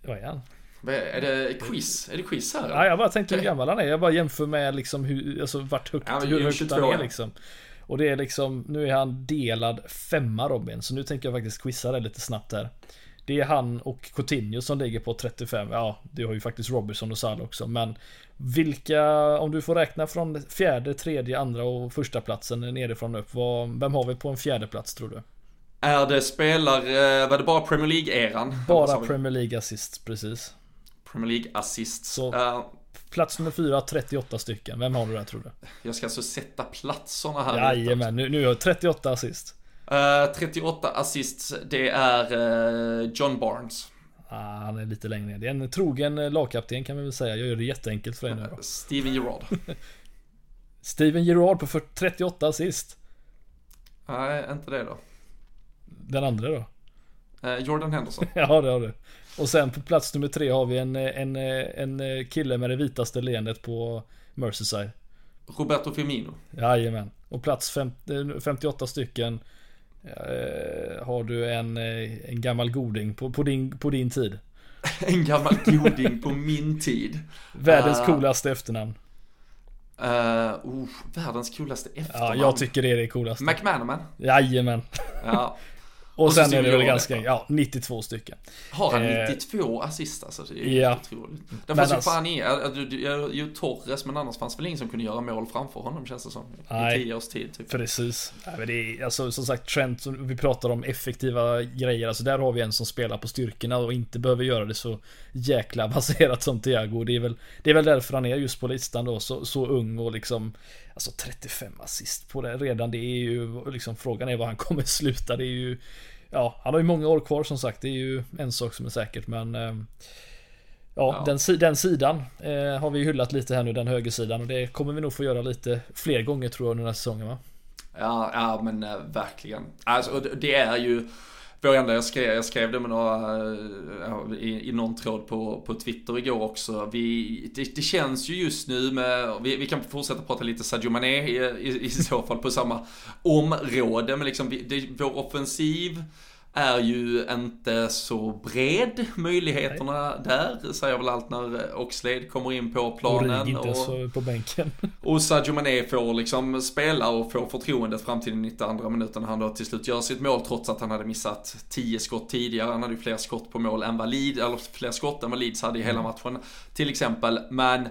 B: vad är han?
A: Är- det quiz? Är det quiz här?
B: Ja, jag bara tänkte hur gammal han är. Jag bara jämför med liksom hur, alltså vart högt,
A: Ja,
B: hur högt
A: 22
B: han är liksom. Och det är liksom, nu är han delad femma Robin. Så nu tänker jag faktiskt quizza det lite snabbt här. Det är han och Coutinho som ligger på 35. Ja, det har ju faktiskt Robertson och Salah också. Men vilka, om du får räkna från fjärde, tredje, andra och första platsen nerifrån upp. Vad, vem har vi på en fjärde plats tror du?
A: Är det spelar, eh, var det bara Premier League-eran?
B: Bara? Premier League assist, precis.
A: Premier League assists.
B: Så-
A: Eh,
B: Plats nummer fyra, 38 stycken. Vem har du där tror du?
A: jag ska alltså sätta platserna här.
B: Jajamän, nu, nu har jag 38 assist.
A: Eh, 38 assists, det är eh, John Barnes.
B: Ah, han är lite längre ner. Det är en trogen eh, lagkapten kan man väl säga. Jag gör det jätteenkelt för dig nu då.
A: Steven Gerrard.
B: Steven Gerrard på 40 38 assist.
A: Nej, inte det då.
B: Den andra då?
A: Eh, Jordan Henderson.
B: ja, det har du. Och sen på plats nummer tre har vi en, eh, en, eh, en eh, kille med det vitaste leendet på Merseyside.
A: Roberto Firmino.
B: Jajamän. Och plats fem, eh, 58 stycken eh, har du en, eh, en gammal goding på, på, din, på din tid.
A: En gammal goding på min tid.
B: Världens
A: Ah.
B: coolaste efternamn.
A: Uh, oh, världens coolaste
B: Ja,
A: efternamn.
B: jag tycker det är det coolaste.
A: McManaman.
B: Jajamän.
A: Ja.
B: Och,
A: Och
B: sen är det väl ganska, ja, 92 stycken.
A: Har han
B: Eh,
A: 92 assist alltså? Det är
B: ja.
A: otroligt. Det fanns ju
B: alltså-
A: fan ingen, ja, du- du- ja, ju Torres men annars fanns väl ingen som kunde göra mål framför honom känns det som.
B: Nej.
A: I tio års tid typ.
B: Precis. Nej, men det är, alltså, som sagt, Trent, vi pratar om effektiva grejer. Alltså där har vi en som spelar på styrkorna och inte behöver göra det så jäkla avancerat som Thiago. Det är väl, det är väl därför han är just på listan då, så, så ung och liksom Alltså 35 assist på det redan. Det är ju liksom frågan är var han kommer sluta. Det är ju Ja, han har ju många år kvar som sagt. Det är ju en sak som är säkert men eh, Ja,
A: Ja.
B: Den, den sidan eh, har vi hyllat lite här nu, den högersidan. Och det kommer vi nog få göra lite fler gånger tror jag under den här säsongen va?
A: Ja, ja men äh, verkligen. Alltså, det är ju vår enda, jag skrev, jag skrev det med några, eh, i, i någon tråd på, på Twitter igår också. Vi, det, det känns ju just nu med, vi, vi kan fortsätta prata lite Sadio Mané i, i, i så fall på samma område. Men liksom, vi, det, vår offensiv är ju inte så bred. Möjligheterna där säger väl allt när Oxlade kommer in på
B: Och
A: planen.
B: Rig inte så på bänken.
A: Och Sadio Mané får liksom spela och få förtroendet fram till den 92 minuten när han då till slut gör sitt mål trots att han hade missat 10 skott tidigare. Han hade ju fler skott på mål än vad Leeds, eller fler skott än vad Leeds hade i hela matchen till exempel. Men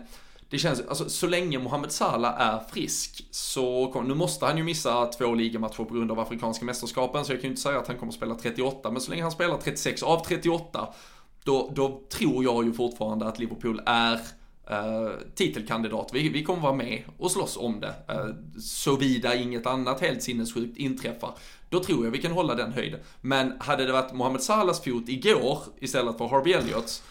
A: det känns, alltså så länge Mohamed Salah är frisk så, nu måste han ju missa två ligamatcher på grund av Afrikanska mästerskapen så jag kan ju inte säga att han kommer att spela 38, men så länge han spelar 36 av 38 då, då tror jag ju fortfarande att Liverpool är Uh, titelkandidat. Vi, vi kommer vara med och slåss om det. Uh, Såvida inget annat helt sinnessjukt inträffar. Då tror jag vi kan hålla den höjden. Men hade det varit Mohamed Salahs fot igår istället för Harvey Elliots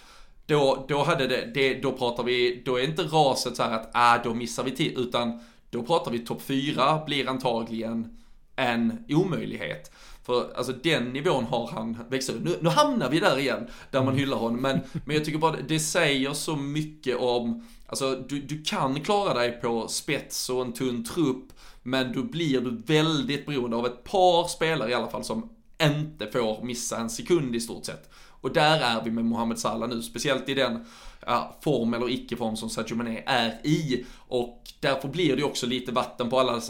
A: då, då hade det, det, då pratar vi, då är inte raset så här att, ah, då missar vi till, utan då pratar vi topp 4 blir antagligen en omöjlighet. För alltså den nivån har han växt upp. Nu, nu hamnar vi där igen, där man mm. hyllar honom. Men, men jag tycker bara det säger så mycket om, alltså du, du kan klara dig på spets och en tunn trupp. Men då blir du väldigt beroende av ett par spelare i alla fall som inte får missa en sekund i stort sett. Och där är vi med Mohamed Salah nu, speciellt i den ja, form eller icke-form som Sadio Mané är i. Och därför blir det också lite vatten på alla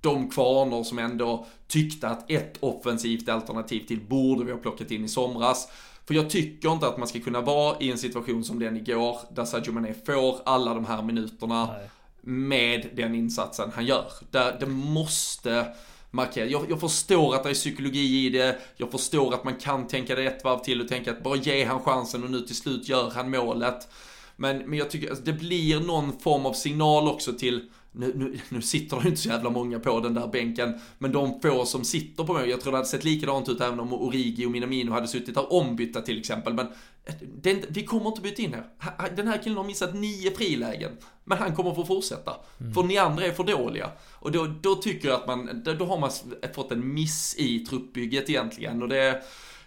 A: de kvarnor som ändå tyckte att ett offensivt alternativ till borde vi ha plockat in i somras. För jag tycker inte att man ska kunna vara i en situation som den igår, där Sadio Mané får alla de här minuterna Nej. med den insatsen han gör. Där det måste markera. Jag, jag, förstår att det är psykologi i det, jag förstår att man kan tänka det ett varv till och tänka att bara ge han chansen och nu till slut gör han målet. Men, men jag tycker alltså, det blir någon form av signal också till nu, nu, nu sitter det inte så jävla många på den där bänken, men de få som sitter på mig, jag tror det hade sett likadant ut även om Origi och Minamino hade suttit här ombytta till exempel, men eh, det, vi kommer inte byta in här. Den här killen har missat nio frilägen, men han kommer få fortsätta. Mm. För ni andra är för dåliga. Och då, då tycker jag att man, då har man fått en miss i truppbygget egentligen, och det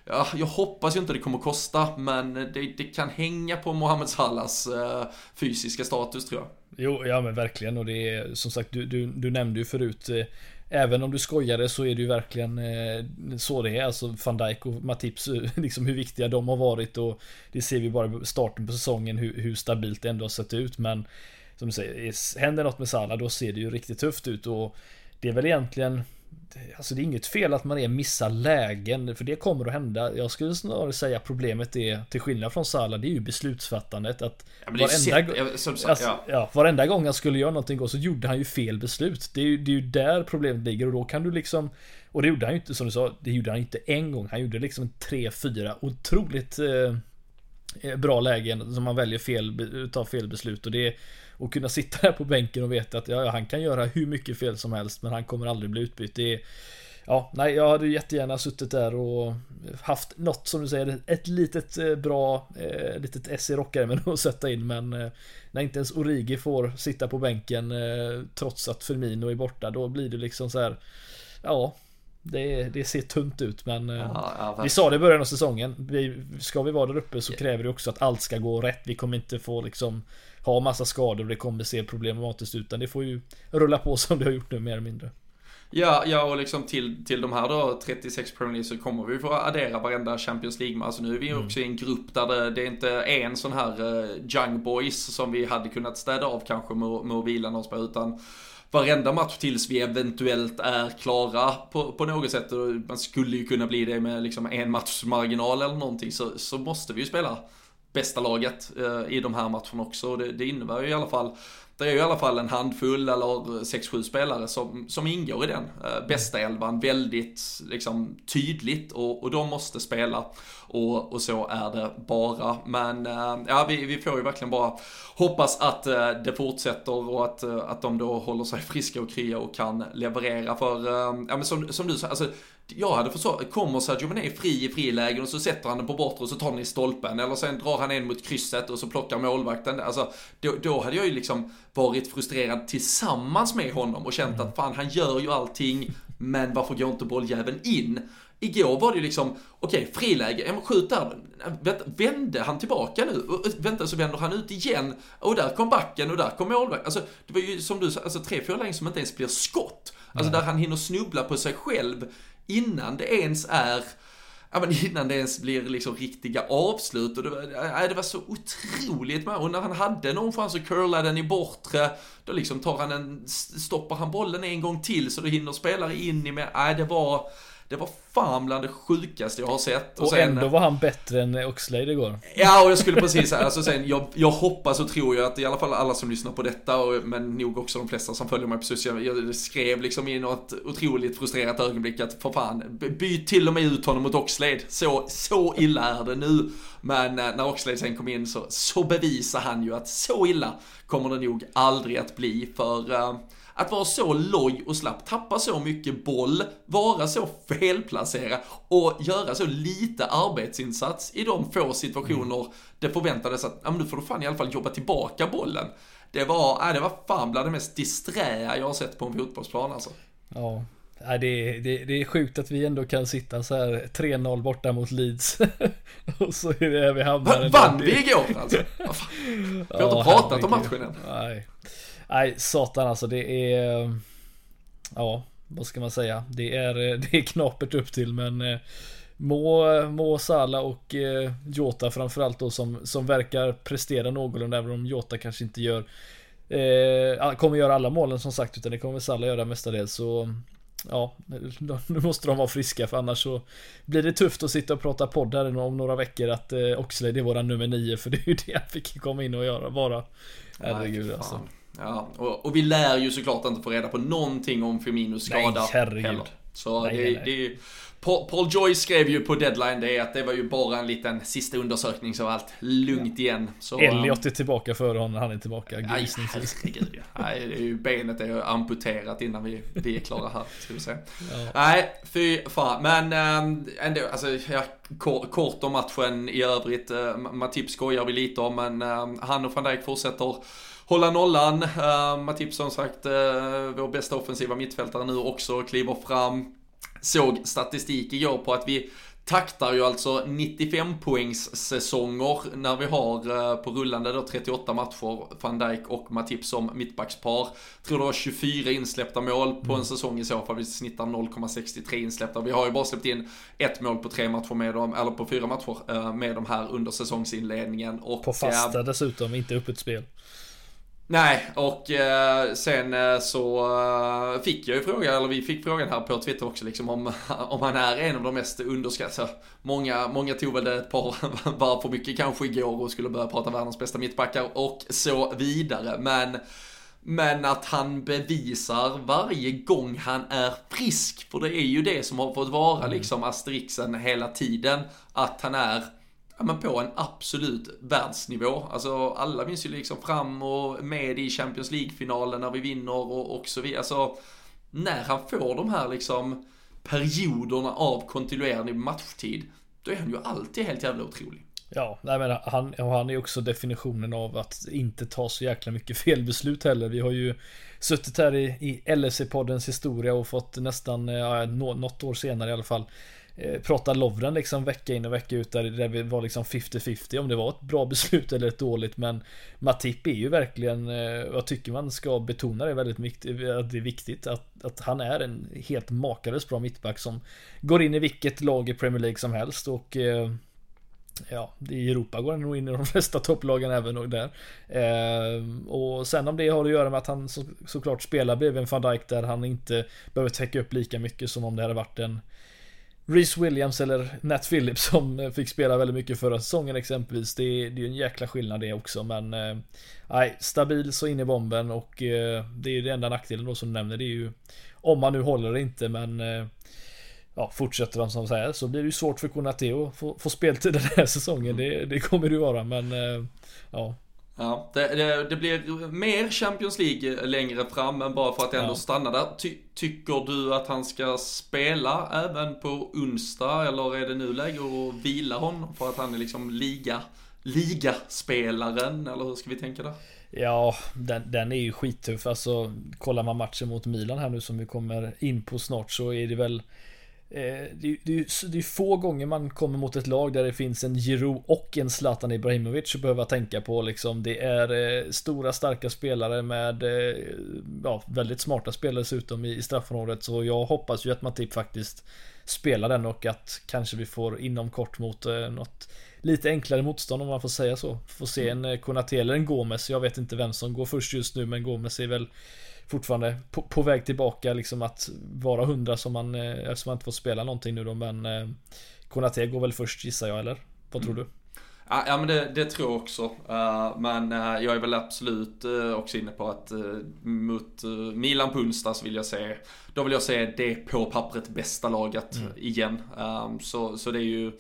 A: Ja, jag hoppas ju inte det kommer kosta, men det, det kan hänga på Mohamed Salahs eh, fysiska status tror jag.
B: Jo, ja men verkligen och det är som sagt, du, du, du nämnde ju förut eh, Även om du skojade så är det ju verkligen eh, så det är. Alltså van Dijk och Matips, liksom hur viktiga de har varit och det ser vi bara i starten på säsongen hur, hur stabilt det ändå har sett ut. Men som du säger, händer något med Salah då ser det ju riktigt tufft ut och det är väl egentligen Alltså det är inget fel att man är missar lägen, för det kommer att hända. Jag skulle snarare säga problemet är, till skillnad från Salah, det är ju beslutsfattandet. Att ja, varenda, sett, sagt, alltså, ja. varenda gång han skulle göra någonting så gjorde han ju fel beslut. Det är, ju, det är ju där problemet ligger och då kan du liksom Och det gjorde han ju inte, som du sa, det gjorde han inte en gång. Han gjorde liksom tre, fyra otroligt eh Eh, bra lägen som man väljer fel, tar fel beslut och det och kunna sitta där på bänken och veta att ja, han kan göra hur mycket fel som helst men han kommer aldrig bli utbytt. Det är, ja, nej, jag hade jättegärna suttit där och haft något som du säger, ett litet eh, bra, eh, litet S i rockärmen att sätta in men eh, när inte ens Origi får sitta på bänken eh, trots att Firmino är borta då blir det liksom så här, ja, det, det ser tunt ut men eh, ja, ja, Vi sa det i början av säsongen vi, Ska vi vara där uppe så kräver det också att allt ska gå rätt Vi kommer inte få liksom ha massa skador och det kommer se problematiskt ut. Utan det får ju rulla på som det har gjort nu mer eller mindre.
A: Ja, ja och liksom till, till de här då 36 Premier League så kommer vi få addera varenda Champions League. Alltså nu är vi mm. också i en grupp där det, det är inte en sån här uh, Young Boys som vi hade kunnat städa av kanske med, med att vila någon på utan varenda match tills vi eventuellt är klara på, på något sätt. Och man skulle ju kunna bli det med liksom en matchs marginal eller någonting så, så måste vi ju spela bästa laget eh, i de här matcherna också. Det, det innebär ju i alla fall det är ju i alla fall en handfull eller 6-7 spelare som, som ingår i den eh, bästa elvan väldigt liksom, tydligt och, och de måste spela. Och, och så är det bara. Men eh, ja, vi, vi får ju verkligen bara hoppas att eh, det fortsätter och att, eh, att de då håller sig friska och krya och kan leverera. För, ja men som, som du sa, alltså jag hade förstått, kommer Sergio Mané fri i frilägen och så sätter han den på bortre och så tar den i stolpen. Eller sen drar han en mot krysset och så plockar målvakten. Alltså, då, då hade jag ju liksom varit frustrerad tillsammans med honom och känt att fan han gör ju allting, men varför går inte bolljäveln in? Igår var det ju liksom, okej, okay, friläge, ja men skjut där. Vände han tillbaka nu? Vänta, så vänder han ut igen. Och där kom backen och där kom målvakten. Alltså, det var ju som du sa, alltså tre, fyra lägen som inte ens blir skott. Alltså där han hinner snubbla på sig själv innan det ens är Ja men innan det ens blir liksom riktiga avslut och det var, det var så otroligt med. Och när han hade någon chans att curla den i bortre, då liksom tar han en, stoppar han bollen en gång till så då hinner spelare in i med, nej det var, Det var fan bland det sjukaste jag har sett.
B: Och, och sen, ändå var han bättre än Oxlade igår.
A: Ja, och jag skulle precis säga, alltså sen, jag, jag hoppas och tror ju att i alla fall alla som lyssnar på detta, och, men nog också de flesta som följer mig på sociala jag skrev liksom i något otroligt frustrerat ögonblick att för fan, byt till och med ut honom mot Oxlade. Så, så illa är det nu. Men eh, när Oxlade sen kom in så, så bevisar han ju att så illa kommer det nog aldrig att bli för uh, att vara så loj och slapp, tappa så mycket boll, vara så felplacerad och göra så lite arbetsinsats i de få situationer mm. det förväntades att, ja men nu får du fan i alla fall jobba tillbaka bollen. Det var, äh, det var fan bland det mest disträa jag har sett på en fotbollsplan alltså.
B: Ja, Ja, det, är, det, det är sjukt att vi ändå kan sitta så här 3-0 borta mot Leeds. och så är det vi hamnar.
A: Vann vi igår alltså? Vi har inte pratat om matchen än.
B: Nej. Nej, satan alltså det är... Ja, vad ska man säga? Det är, det är knapert upp till men... Eh, må, må Sala och eh, Jota framförallt då som, som verkar prestera någorlunda även om Jota kanske inte gör eh, Kommer göra alla målen som sagt utan det kommer Sala göra mestadels så ja, nu måste de vara friska för annars så blir det tufft att sitta och prata podd här om några veckor att eh, Oxlade är våran nummer nio för det är ju det han fick komma in och göra bara. Herregud alltså.
A: Ja, och, och, vi lär ju såklart inte få reda på någonting om Firminos skada
B: nej, herregud. heller.
A: Så nej, det, nej. det Paul Joy skrev ju på deadline det att det var ju bara en liten sista undersökning så allt lugnt igen. Så,
B: Elliot är tillbaka före honom, han är tillbaka.
A: Nej, nej, det är ju benet är ju amputerat innan vi, vi är klara här, ska vi se. Ja. Nej, fy fan. Men ähm, ändå, alltså, ja, kort om matchen i övrigt. Äh, Matip skojar vi lite om, men äh, han och van Dijk fortsätter hålla nollan. Uh, Matip som sagt, uh, vår bästa offensiva mittfältare nu också kliver fram såg statistik igår på att vi taktar ju alltså 95 poängs säsonger när vi har eh, på rullande då 38 matcher van Dijk och Matip som mittbackspar. Tror det var 24 insläppta mål på en mm. säsong i så fall. Vi snittar 0,63 insläppta. Vi har ju bara släppt in ett mål på tre matcher med dem, eller på fyra matcher med de här under säsongsinledningen. Och,
B: på fasta dessutom, inte öppet spel.
A: Nej, och eh, sen eh, så eh, fick jag ju frågan, eller vi fick frågan här på Twitter också, liksom om, om han är en av de mest underskattade. Många, många tog väl det ett par varv för mycket kanske igår och skulle börja prata världens bästa mittbackar och så vidare. Men, men att han bevisar varje gång han är frisk, för det är ju det som har fått vara mm. liksom asterixen hela tiden, att han är ja, men på en absolut världsnivå. Alltså alla minns ju liksom fram och med i Champions League-finalen när vi vinner och, och så vidare. Alltså när han får de här liksom perioderna av kontinuerlig matchtid, då är han ju alltid helt jävla otrolig.
B: Ja, nej men han, han är också definitionen av att inte ta så jäkla mycket felbeslut heller. Vi har ju suttit här i, i LFC-poddens historia och fått nästan, eh, ja, något år senare i alla fall, Eh, prata Lovren liksom vecka in och vecka ut där, det var liksom 50-50 om det var ett bra beslut eller ett dåligt men Matip är ju verkligen, eh, jag tycker man ska betona det väldigt mycket. att det är viktigt att, att han är en helt makalöst bra mittback som går in i vilket lag i Premier League som helst och eh, Ja, i Europa går han nog in i de flesta topplagen även och där. Eh, och sen om det har att göra med att han så, såklart spelar bredvid en van Dijk där han inte behöver täcka upp lika mycket som om det hade varit en Reese Williams eller Nat Phillips som fick spela väldigt mycket förra säsongen exempelvis. Det är, är en jäkla skillnad det också men eh, Nej, stabil så in i bomben och eh, det är ju det enda nackdelen då som du nämner. Det är ju om man nu håller det inte men eh, Ja, fortsätter de som säger så blir det ju svårt för Konate att få, få speltid den här säsongen. Det, det kommer det ju vara men ja.
A: Ja, det, det, det, blir mer Champions League längre fram, men bara för att ändå ja. stanna där. Ty, tycker du att han ska spela även på onsdag, eller är det nu läge att vila honom för att han är liksom liga, ligaspelaren, eller hur ska vi tänka där?
B: Ja, den, den är ju skittuff. Alltså, kollar man matchen mot Milan här nu som vi kommer in på snart så är det väl Eh, det, det, det är få gånger man kommer mot ett lag där det finns en Giroud och en Zlatan Ibrahimovic att behöva tänka på liksom. Det är eh, stora starka spelare med eh, ja, väldigt smarta spelare dessutom i straffområdet. Så jag hoppas ju att Matip faktiskt spelar den och att kanske vi får inom kort mot något lite enklare motstånd om man får säga så. Får se en eh, Konate eller en Gomes. Jag vet inte vem som går först just nu men Gomes är väl fortfarande på, på väg tillbaka liksom att vara hundra som man, eh, eftersom man inte får spela någonting nu då men eh, Konate går väl först gissar jag eller? Vad tror mm. du?
A: Ja, men det, det, tror jag också. Uh, men uh, jag är väl absolut också inne på att mot Milan på onsdag så vill jag se, då vill jag se det på pappret bästa laget mm. igen. Så, så det är ju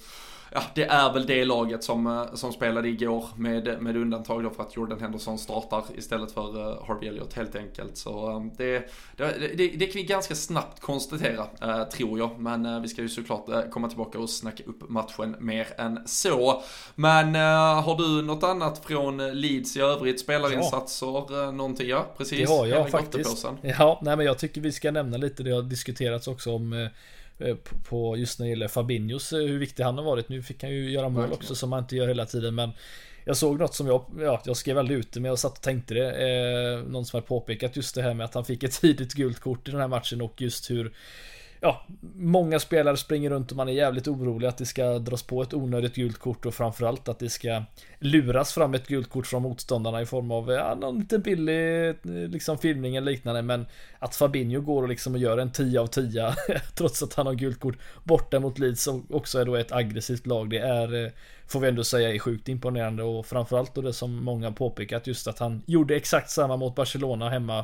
A: ja, det är väl det laget som, eh, som spelade igår med, med undantag då för att Jordan Henderson startar istället för uh, Harvey Elliott helt enkelt. Så um, det, det, det, det, kan vi ganska snabbt konstatera, uh, tror jag. Men uh, vi ska ju såklart uh, komma tillbaka och snacka upp matchen mer än så. Men har du något annat från Leeds i övrigt? Spelarinsatser, ja. någonting? Ja, precis.
B: Det har jag faktiskt. Ja, nej men jag tycker vi ska nämna lite, det har diskuterats också om Eh, på just när det gäller Fabinhos, eh, hur viktig han har varit. Nu fick han ju göra mål också som han inte gör hela tiden men jag såg något som jag, ja, jag skrev aldrig ut det men jag satt och tänkte det. Eh, någon som har påpekat just det här med att han fick ett tidigt gult kort i den här matchen och just hur ja, många spelare springer runt och man är jävligt orolig att det ska dras på ett onödigt gult kort och framförallt att det ska luras fram ett gult kort från motståndarna i form av ja, någon liten billig eh, liksom filmning eller liknande. Men att Fabinho går och liksom och gör en 10 av 10 trots att han har gult kort borta mot Leeds som också är då ett aggressivt lag det är eh, får vi ändå säga är sjukt imponerande och framförallt då det som många påpekat just att han gjorde exakt samma mot Barcelona hemma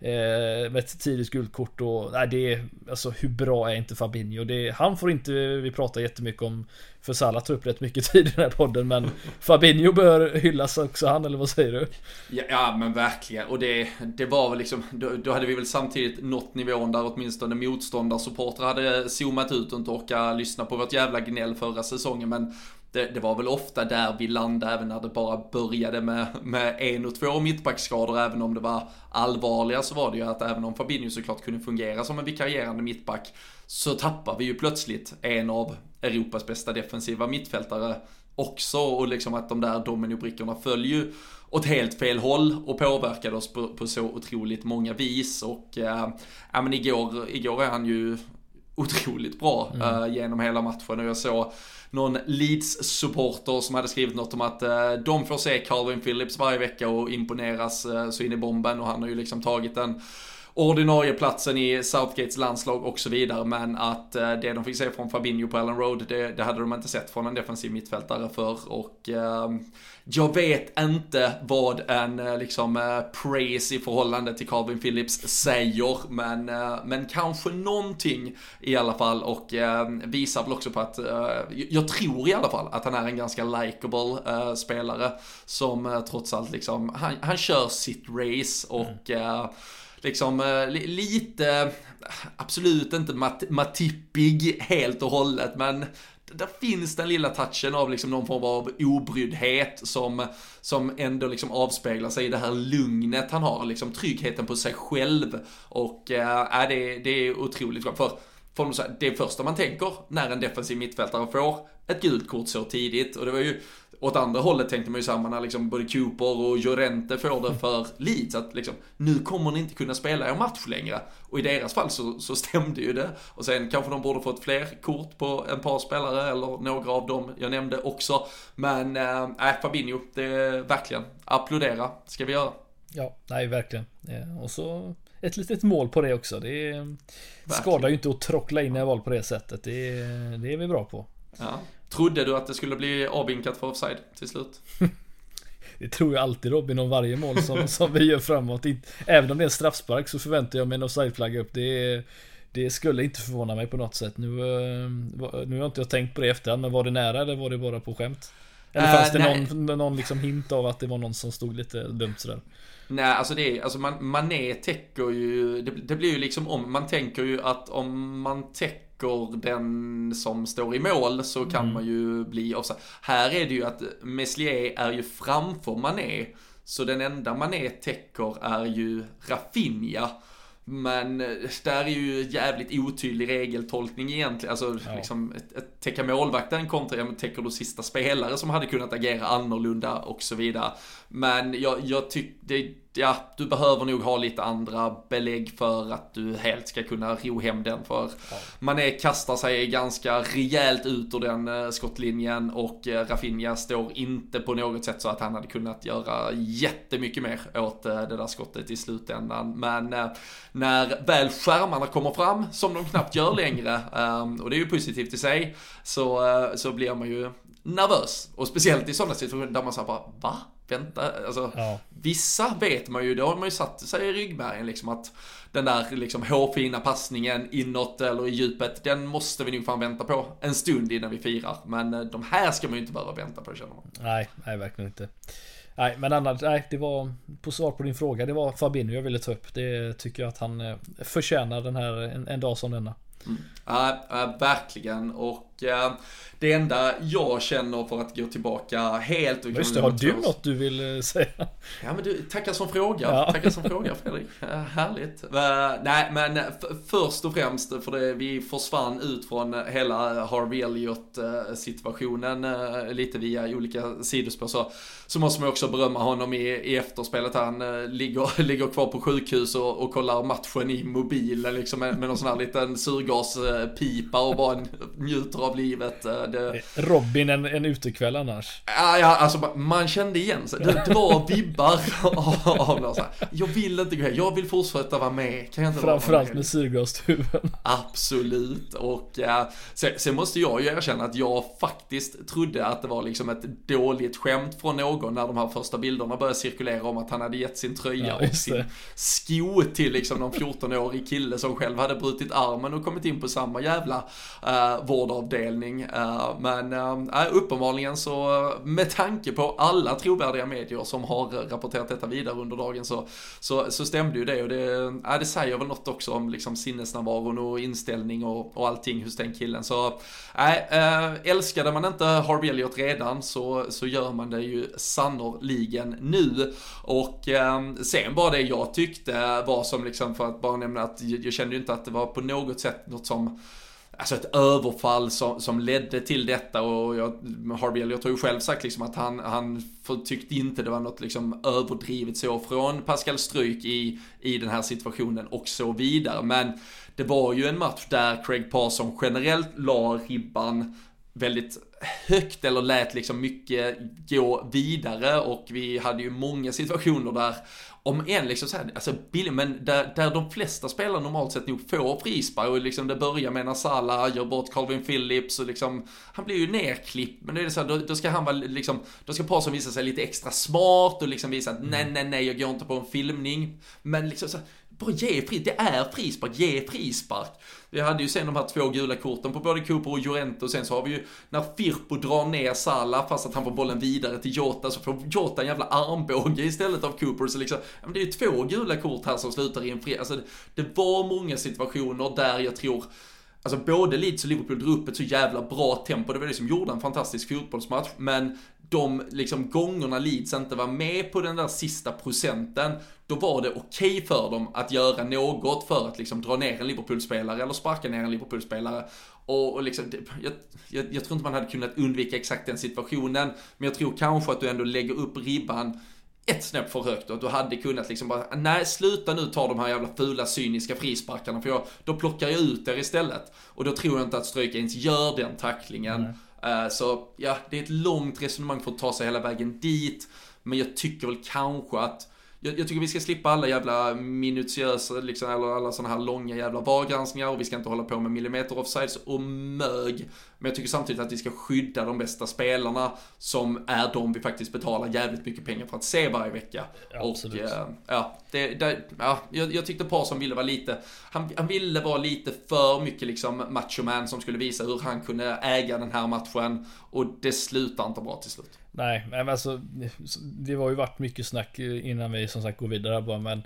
B: eh, med ett tidigt guldkort och nej, det är alltså hur bra är inte Fabinho? Det, han får inte vi prata jättemycket om för Salah tar upp rätt mycket tid i den här podden men Fabinho bör hyllas också han eller vad säger du?
A: Ja, ja men verkligen och det, det var väl liksom då, då, hade vi väl samtidigt nått nivån där åtminstone motståndarsupportrar hade zoomat ut och inte orkat lyssna på vårt jävla gnäll förra säsongen men det, det, var väl ofta där vi landade även när det bara började med, med en och två mittbackskador. Även om det var allvarliga så var det ju att även om Fabinho såklart kunde fungera som en vikarierande mittback så tappar vi ju plötsligt en av Europas bästa defensiva mittfältare också och liksom att de där dominobrickorna föll ju åt helt fel håll och påverkade oss på, på så otroligt många vis och äh, ja men igår, igår är han ju otroligt bra mm. äh, genom hela matchen och jag såg någon Leeds-supporter som hade skrivit något om att eh, de får se Calvin Phillips varje vecka och imponeras eh, så in i bomben. Och han har ju liksom tagit den ordinarie platsen i Southgates landslag och så vidare. Men att eh, det de fick se från Fabinho på Allen Road, det, det hade de inte sett från en defensiv mittfältare för. Och eh, jag vet inte vad en eh, liksom eh, praise i förhållande till Calvin Phillips säger. Men, men kanske någonting i alla fall. Och eh, visar väl också på att, jag tror i alla fall att han är en ganska likable spelare. Som trots allt liksom, han, han kör sitt race och mm liksom eh, lite, absolut inte mat matippig helt och hållet, men där finns den lilla touchen av liksom någon form av obryddhet som, som ändå liksom avspeglar sig i det här lugnet han har, liksom tryggheten på sig själv. Och eh, äh, det, det är otroligt skönt För, för det första man tänker när en defensiv mittfältare får ett gult kort så tidigt, och det var ju åt andra hållet tänkte man ju samma när liksom både Cooper och Llorente får det för Leeds. Att liksom, nu kommer ni inte kunna spela er match längre. Och i deras fall så, så stämde ju det. Och sen kanske de borde fått fler kort på en par spelare eller några av dem jag nämnde också. Men äh, Fabinho, det är verkligen applådera ska vi göra.
B: Ja, nej verkligen. Och så ett litet mål på det också. Det är, skadar ju inte att trockla in i val på det sättet. Det, det är vi bra på.
A: Ja. Trodde du att det skulle bli avvinkat för offside till slut?
B: Det tror jag alltid Robin om varje mål som, som vi gör framåt. Även om det är en straffspark så förväntar jag mig en offside-flagga upp. Det, det skulle inte förvåna mig på något sätt. Nu, eh, nu har inte jag tänkt på det i efterhand, men var det nära eller var det bara på skämt? Eller fanns uh, det någon, någon liksom hint av att det var någon som stod lite dumt sådär?
A: Nej, alltså det är, alltså man, Mané täcker ju, det, det blir ju liksom om, man tänker ju att om man täcker den som står i mål så kan mm. man ju bli offside. Här är det ju att Meslier är ju framför Mané. Så den enda Mané täcker är ju Rafinha. Men eh, där är ju jävligt otydlig regeltolkning egentligen. Alltså ja. liksom täcka målvakten kontra, ja men täcker du sista spelare som hade kunnat agera annorlunda och så vidare. Men jag, jag tycker, ja, du behöver nog ha lite andra belägg för att du helt ska kunna ro hem den. För ja. Mané kastar sig ganska rejält ut ur den eh, skottlinjen och eh, Rafinha står inte på något sätt så att han hade kunnat göra jättemycket mer åt eh, det där skottet i slutändan. Men när väl skärmarna kommer fram, som de knappt gör längre, ehm, och det är ju positivt i sig, så, så blir man ju nervös. Och speciellt i sådana situationer där man säger bara, va? Vänta, alltså. Ja. Vissa vet man ju, då har man ju satt sig i ryggmärgen liksom att den där liksom hårfina passningen inåt eller i djupet, den måste vi nog fan vänta på en stund innan vi firar. Men eh, de här ska man ju inte behöva vänta på känner man.
B: Nej, nej verkligen inte. Nej, men annars, nej, det var på svar på din fråga. Det var Fabinho jag ville ta upp. Det tycker jag att han eh, förtjänar den här en, en dag som denna.
A: Mm. Ja, äh, verkligen. Och det enda jag känner för att gå tillbaka helt...
B: Just det, har du något du vill eh, säga?
A: Ja men du, tackar som frågar. Ja. Tackar som frågar Fredrik. Härligt. Uh, nej men först och främst, för det, vi försvann ut från hela Harvey Elliot situationen uh, lite via olika sidospår så, så måste man också berömma honom i, i efterspelet. Han uh, ligger, ligger kvar på sjukhus och, och kollar matchen i mobilen liksom med, med någon sån här liten surgaspipa och bara njuter av livet
B: det... Robin en, en utekväll annars.
A: Ja, ja, alltså man kände igen sig. Det, det var vibbar av något så här. Jag vill inte gå hem, jag vill fortsätta vara med. Kan jag inte
B: Framförallt med, med syrgastuben.
A: Absolut. Och ja, sen, sen, måste jag ju erkänna att jag faktiskt trodde att det var liksom ett dåligt skämt från någon när de här första bilderna började cirkulera om att han hade gett sin tröja ja, och sin sko till liksom någon 14-årig kille som själv hade brutit armen och kommit in på samma jävla uh, vårdavdelning avdelning. Eh, men äh, uppenbarligen så eh, med tanke på alla trovärdiga medier som har rapporterat detta vidare under dagen så, så, så stämde ju det och det, äh, det säger väl något också om liksom sinnesnärvaron och inställning och, och allting hos den killen. Så äh, älskade man inte Harvey Elliot redan så, så gör man det ju sannoliken nu. Och äh, sen bara det jag tyckte var som liksom för att bara nämna att jag kände ju inte att det var på något sätt något som alltså ett överfall som, som ledde till detta och jag, Harvey Elliot har ju själv sagt liksom att han, han tyckte inte det var något liksom överdrivet så från Pascal Stryk i, i den här situationen och så vidare. Men det var ju en match där Craig Parson generellt la ribban väldigt högt eller lät liksom mycket gå vidare och vi hade ju många situationer där om en liksom så här, alltså billig, men där, där de flesta spelare normalt sett nog får frispark och liksom det börjar med när Salah gör bort Calvin Phillips och liksom, han blir ju nerklippt, men då är det så här, då, då, ska han vara liksom, då ska Paulsson visa sig lite extra smart och liksom visa att nej, nej, nej, jag går inte på en filmning. Men liksom så bara ge frispark, det är frispark, ge frispark. Vi hade ju sen de här två gula korten på både Cooper och Llorente och sen så har vi ju när Firpo drar ner Salah fast att han får bollen vidare till Jota så får Jota en jävla armbåge istället av Cooper så liksom, men det är ju två gula kort här som slutar i en fri, alltså det, det var många situationer där jag tror Alltså både Leeds och Liverpool drog upp ett så jävla bra tempo, det var det som gjorde en fantastisk fotbollsmatch, men de liksom gångerna Leeds inte var med på den där sista procenten, då var det okej okay för dem att göra något för att liksom dra ner en Liverpool-spelare eller sparka ner en Liverpool-spelare. Och, och liksom, jag, jag, jag, tror inte man hade kunnat undvika exakt den situationen, men jag tror kanske att du ändå lägger upp ribban ett snäpp för högt och att du hade kunnat liksom bara, nej sluta nu ta de här jävla fula cyniska frisparkarna för jag, då plockar jag ut er istället. Och då tror jag inte att Ströjk ens gör den tacklingen. Mm. så ja, det är ett långt resonemang för att ta sig hela vägen dit. Men jag tycker väl kanske att jag, jag, tycker vi ska slippa alla jävla minutiösa, liksom, eller alla sådana här långa jävla VAR-granskningar och vi ska inte hålla på med millimeter offsides och mög. Men jag tycker samtidigt att vi ska skydda de bästa spelarna som är de vi faktiskt betalar jävligt mycket pengar för att se varje vecka. Absolut. Och äh, ja, det, det, ja jag, jag tyckte Parson ville vara lite, han, han ville vara lite för mycket liksom machoman som skulle visa hur han kunde äga den här matchen och det slutar inte bra till slut.
B: Nej, men alltså det var ju varit mycket snack innan vi som sagt går vidare bara men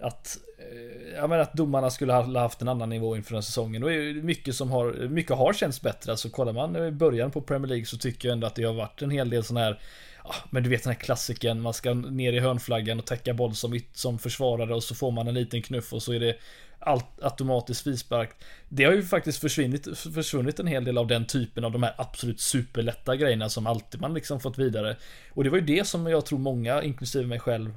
B: att, eh, jag menar att domarna skulle ha haft en annan nivå inför den säsongen. Och mycket som har, mycket har känts bättre. Alltså kollar man i början på Premier League så tycker jag ändå att det har varit en hel del sådana här Ja, men du vet den här klassiken, man ska ner i hörnflaggan och täcka boll som, som försvarare och så får man en liten knuff och så är det allt automatiskt frispark. Det har ju faktiskt försvunnit, försvunnit en hel del av den typen av de här absolut superlätta grejerna som alltid man liksom fått vidare. Och det var ju det som jag tror många, inklusive mig själv,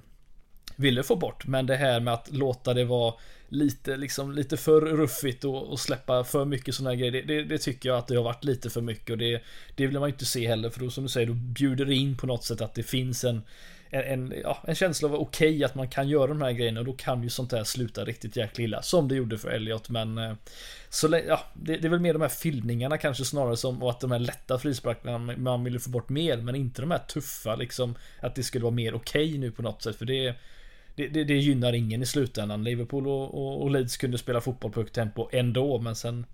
B: ville få bort. Men det här med att låta det vara lite, liksom, lite för ruffigt och, och släppa för mycket sådana grejer. Det, det, det, tycker jag att det har varit lite för mycket och det, det vill man ju inte se heller. För då som du säger, då bjuder det in på något sätt att det finns en en, en, ja, en känsla av okej okay, att man kan göra de här grejerna och då kan ju sånt här sluta riktigt jäkla illa. Som det gjorde för Elliot men eh, så, ja, det, det, är väl mer de här filmningarna kanske snarare som och att de här lätta frisparkarna man ville få bort mer men inte de här tuffa liksom att det skulle vara mer okej okay nu på något sätt för det det, det, det, gynnar ingen i slutändan. Liverpool och, och, och Leeds kunde spela fotboll på högt tempo ändå men sen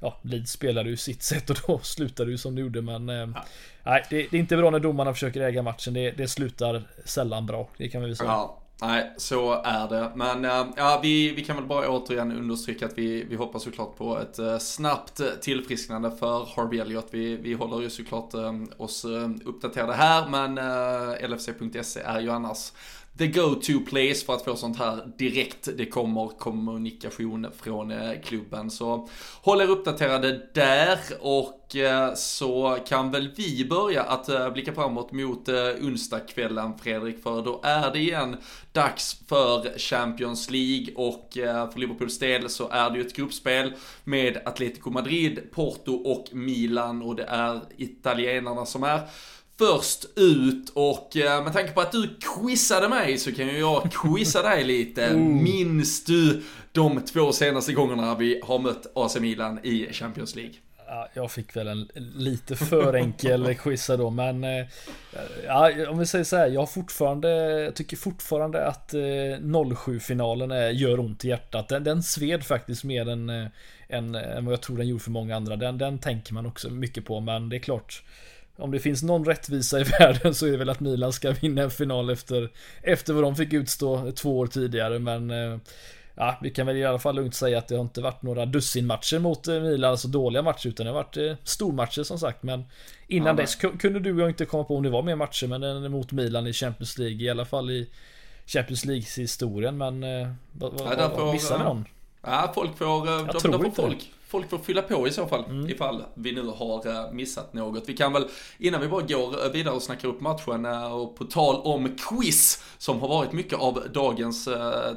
B: ja, Leeds spelade ju sitt sätt och då slutade ju som det gjorde men eh, ja. Nej, det, det, är inte bra när domarna försöker äga matchen. Det, det slutar sällan bra. Det kan vi väl säga.
A: Ja. Nej, så är det. Men äh, ja, vi, vi kan väl bara återigen understryka att vi, vi hoppas såklart på ett äh, snabbt tillfrisknande för Harvey Elliot. Vi, vi håller ju såklart äh, oss uppdaterade här, men LFC.se är ju annars the go-to place för att få sånt här direkt. Det kommer kommunikation från eh, klubben. Så håll er uppdaterade där och eh, så kan väl vi börja att eh, blicka framåt mot onsdagskvällen Fredrik. För då är det igen dags för Champions League och för Liverpools del så är det ju ett gruppspel med Atletico Madrid, Porto och Milan och det är italienarna som är först ut och eh, med tanke på att du quizade mig så kan ju jag quizza dig lite. Mm. Minns du de två senaste gångerna vi har mött AC Milan i Champions League?
B: Ja, jag fick väl en lite för enkel quizza då, men eh, ja, om vi säger så här, jag har fortfarande, jag tycker fortfarande att 07-finalen eh, gör ont i hjärtat. Den, den sved faktiskt mer än, än, än vad jag tror den gjorde för många andra. Den, den tänker man också mycket på, men det är klart om det finns någon rättvisa i världen så är det väl att Milan ska vinna en final efter, efter vad de fick utstå två år tidigare. Men eh, ja, vi kan väl i alla fall lugnt säga att det har inte varit några dussinmatcher mot eh, Milan, alltså dåliga matcher, utan det har varit eh, stormatcher som sagt. Men innan ja, dess kunde du och jag inte komma på om det var mer matcher, men mot Milan i Champions League, i alla fall i Champions Leagues historien. Men vad, vad, vad, missade vi någon?
A: Ja, folk får, jag de, tror de får folk folk får fylla på i så fall, mm. ifall vi nu har eh, missat något. Vi kan väl, innan vi bara går eh, vidare och snackar upp matchen, eh, och på tal om quiz, som har varit mycket av dagens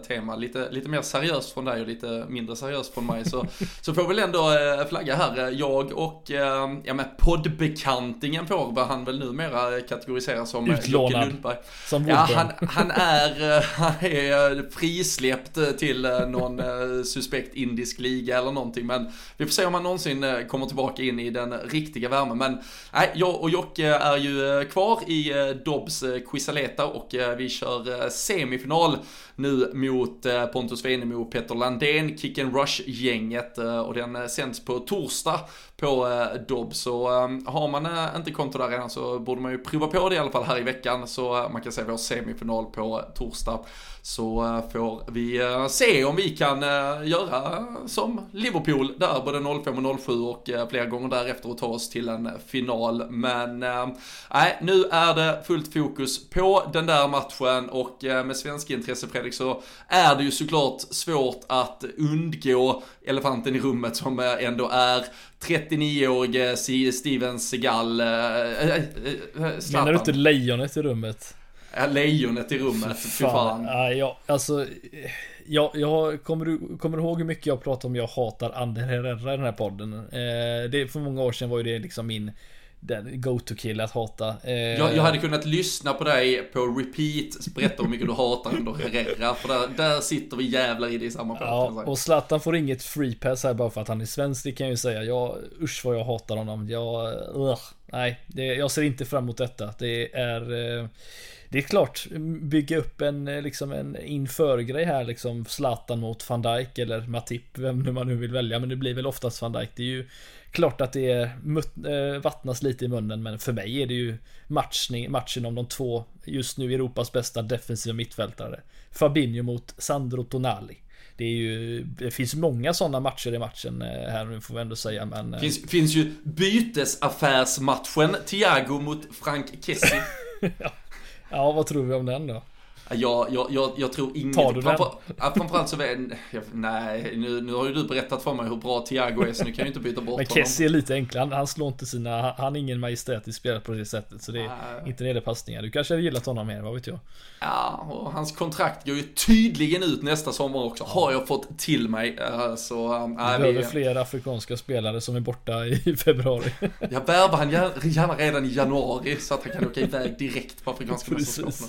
A: tema, lite, lite mer seriöst från dig och lite mindre seriöst från mig, så, så får vi väl ändå flagga här. Jag och, ja men poddbekantingen får vad han väl numera kategoriseras som
B: Utlånad. Lundberg.
A: Som ja, han, han, är, han är frisläppt till någon suspekt indisk liga eller någonting, men vi får se om han någonsin eh, kommer tillbaka in i den riktiga värmen. Men nej, jag och Jocke är ju eh, kvar i eh, Dobbs Quisaleta och vi kör semifinal nu mot eh, Pontus Venemo och Petter Landén, Kick and Rush-gänget eh, och den eh, sänds på torsdag på Dobb. Så har man inte konto där redan så borde man ju prova på det i alla fall här i veckan så man kan se vår semifinal på torsdag så får vi se om vi kan göra som Liverpool där både 05 och 07 och flera gånger därefter och ta oss till en final. Men nej, nu är det fullt fokus på den där matchen och med svensk intresse Fredrik så är det ju såklart svårt att undgå elefanten i rummet som ändå är 39-årige Steven Seagal. Äh,
B: äh, Menar du inte lejonet i rummet?
A: Ja, lejonet i rummet, fy fan.
B: Ja, ja, alltså, jag, jag kommer, du, kommer du ihåg hur mycket jag pratar om jag hatar Ander Herrera i den här podden? Eh, det, för många år sedan var ju det liksom min den go-to-kille att hata.
A: Eh, jag, jag, hade kunnat lyssna på dig på repeat, berätta hur mycket du hatar under Herrera, för där, där sitter vi jävlar i det i samma.
B: Ja, och Zlatan får inget free pass här bara för att han är svensk, det kan jag ju säga. Jag, usch vad jag hatar honom. Jag, uh, nej, det, jag ser inte fram emot detta. Det är... Uh, det är klart, bygga upp en, liksom en införgrej här liksom Zlatan mot van Dijk eller Matip, vem nu man nu vill välja, men det blir väl oftast van Dijk. Det är ju klart att det är, äh, vattnas lite i munnen, men för mig är det ju matchning, matchen om de två, just nu Europas bästa defensiva mittfältare. Fabinho mot Sandro Tonali. Det, är ju, det finns många sådana matcher i matchen eh, här nu får vi ändå säga men...
A: Finns, finns ju bytesaffärsmatchen Thiago mot Frank Kessie.
B: ja. Ja, vad tror vi om den då?
A: Jag, jag, jag, jag tror inget.
B: Tar du den?
A: Framför, ja, framförallt så Nej, nu, nu har ju du berättat för mig hur bra Thiago är så nu kan jag ju inte byta bort
B: Men
A: honom.
B: Kessie är lite enklare. Han, han slår inte sina... Han, är ingen majestätisk spelare på det sättet. Så det är
A: Nej.
B: inte gäller passningar. Du kanske hade gillat honom mer, vad vet jag?
A: Ja, och hans kontrakt går ju tydligen ut nästa sommar också. Har jag fått till mig. Eh, Så, äh,
B: Vi behöver fler afrikanska spelare som är borta i februari.
A: jag värvar han gär- gärna redan i januari så att han kan åka iväg direkt på Afrikanska mästerskapen också.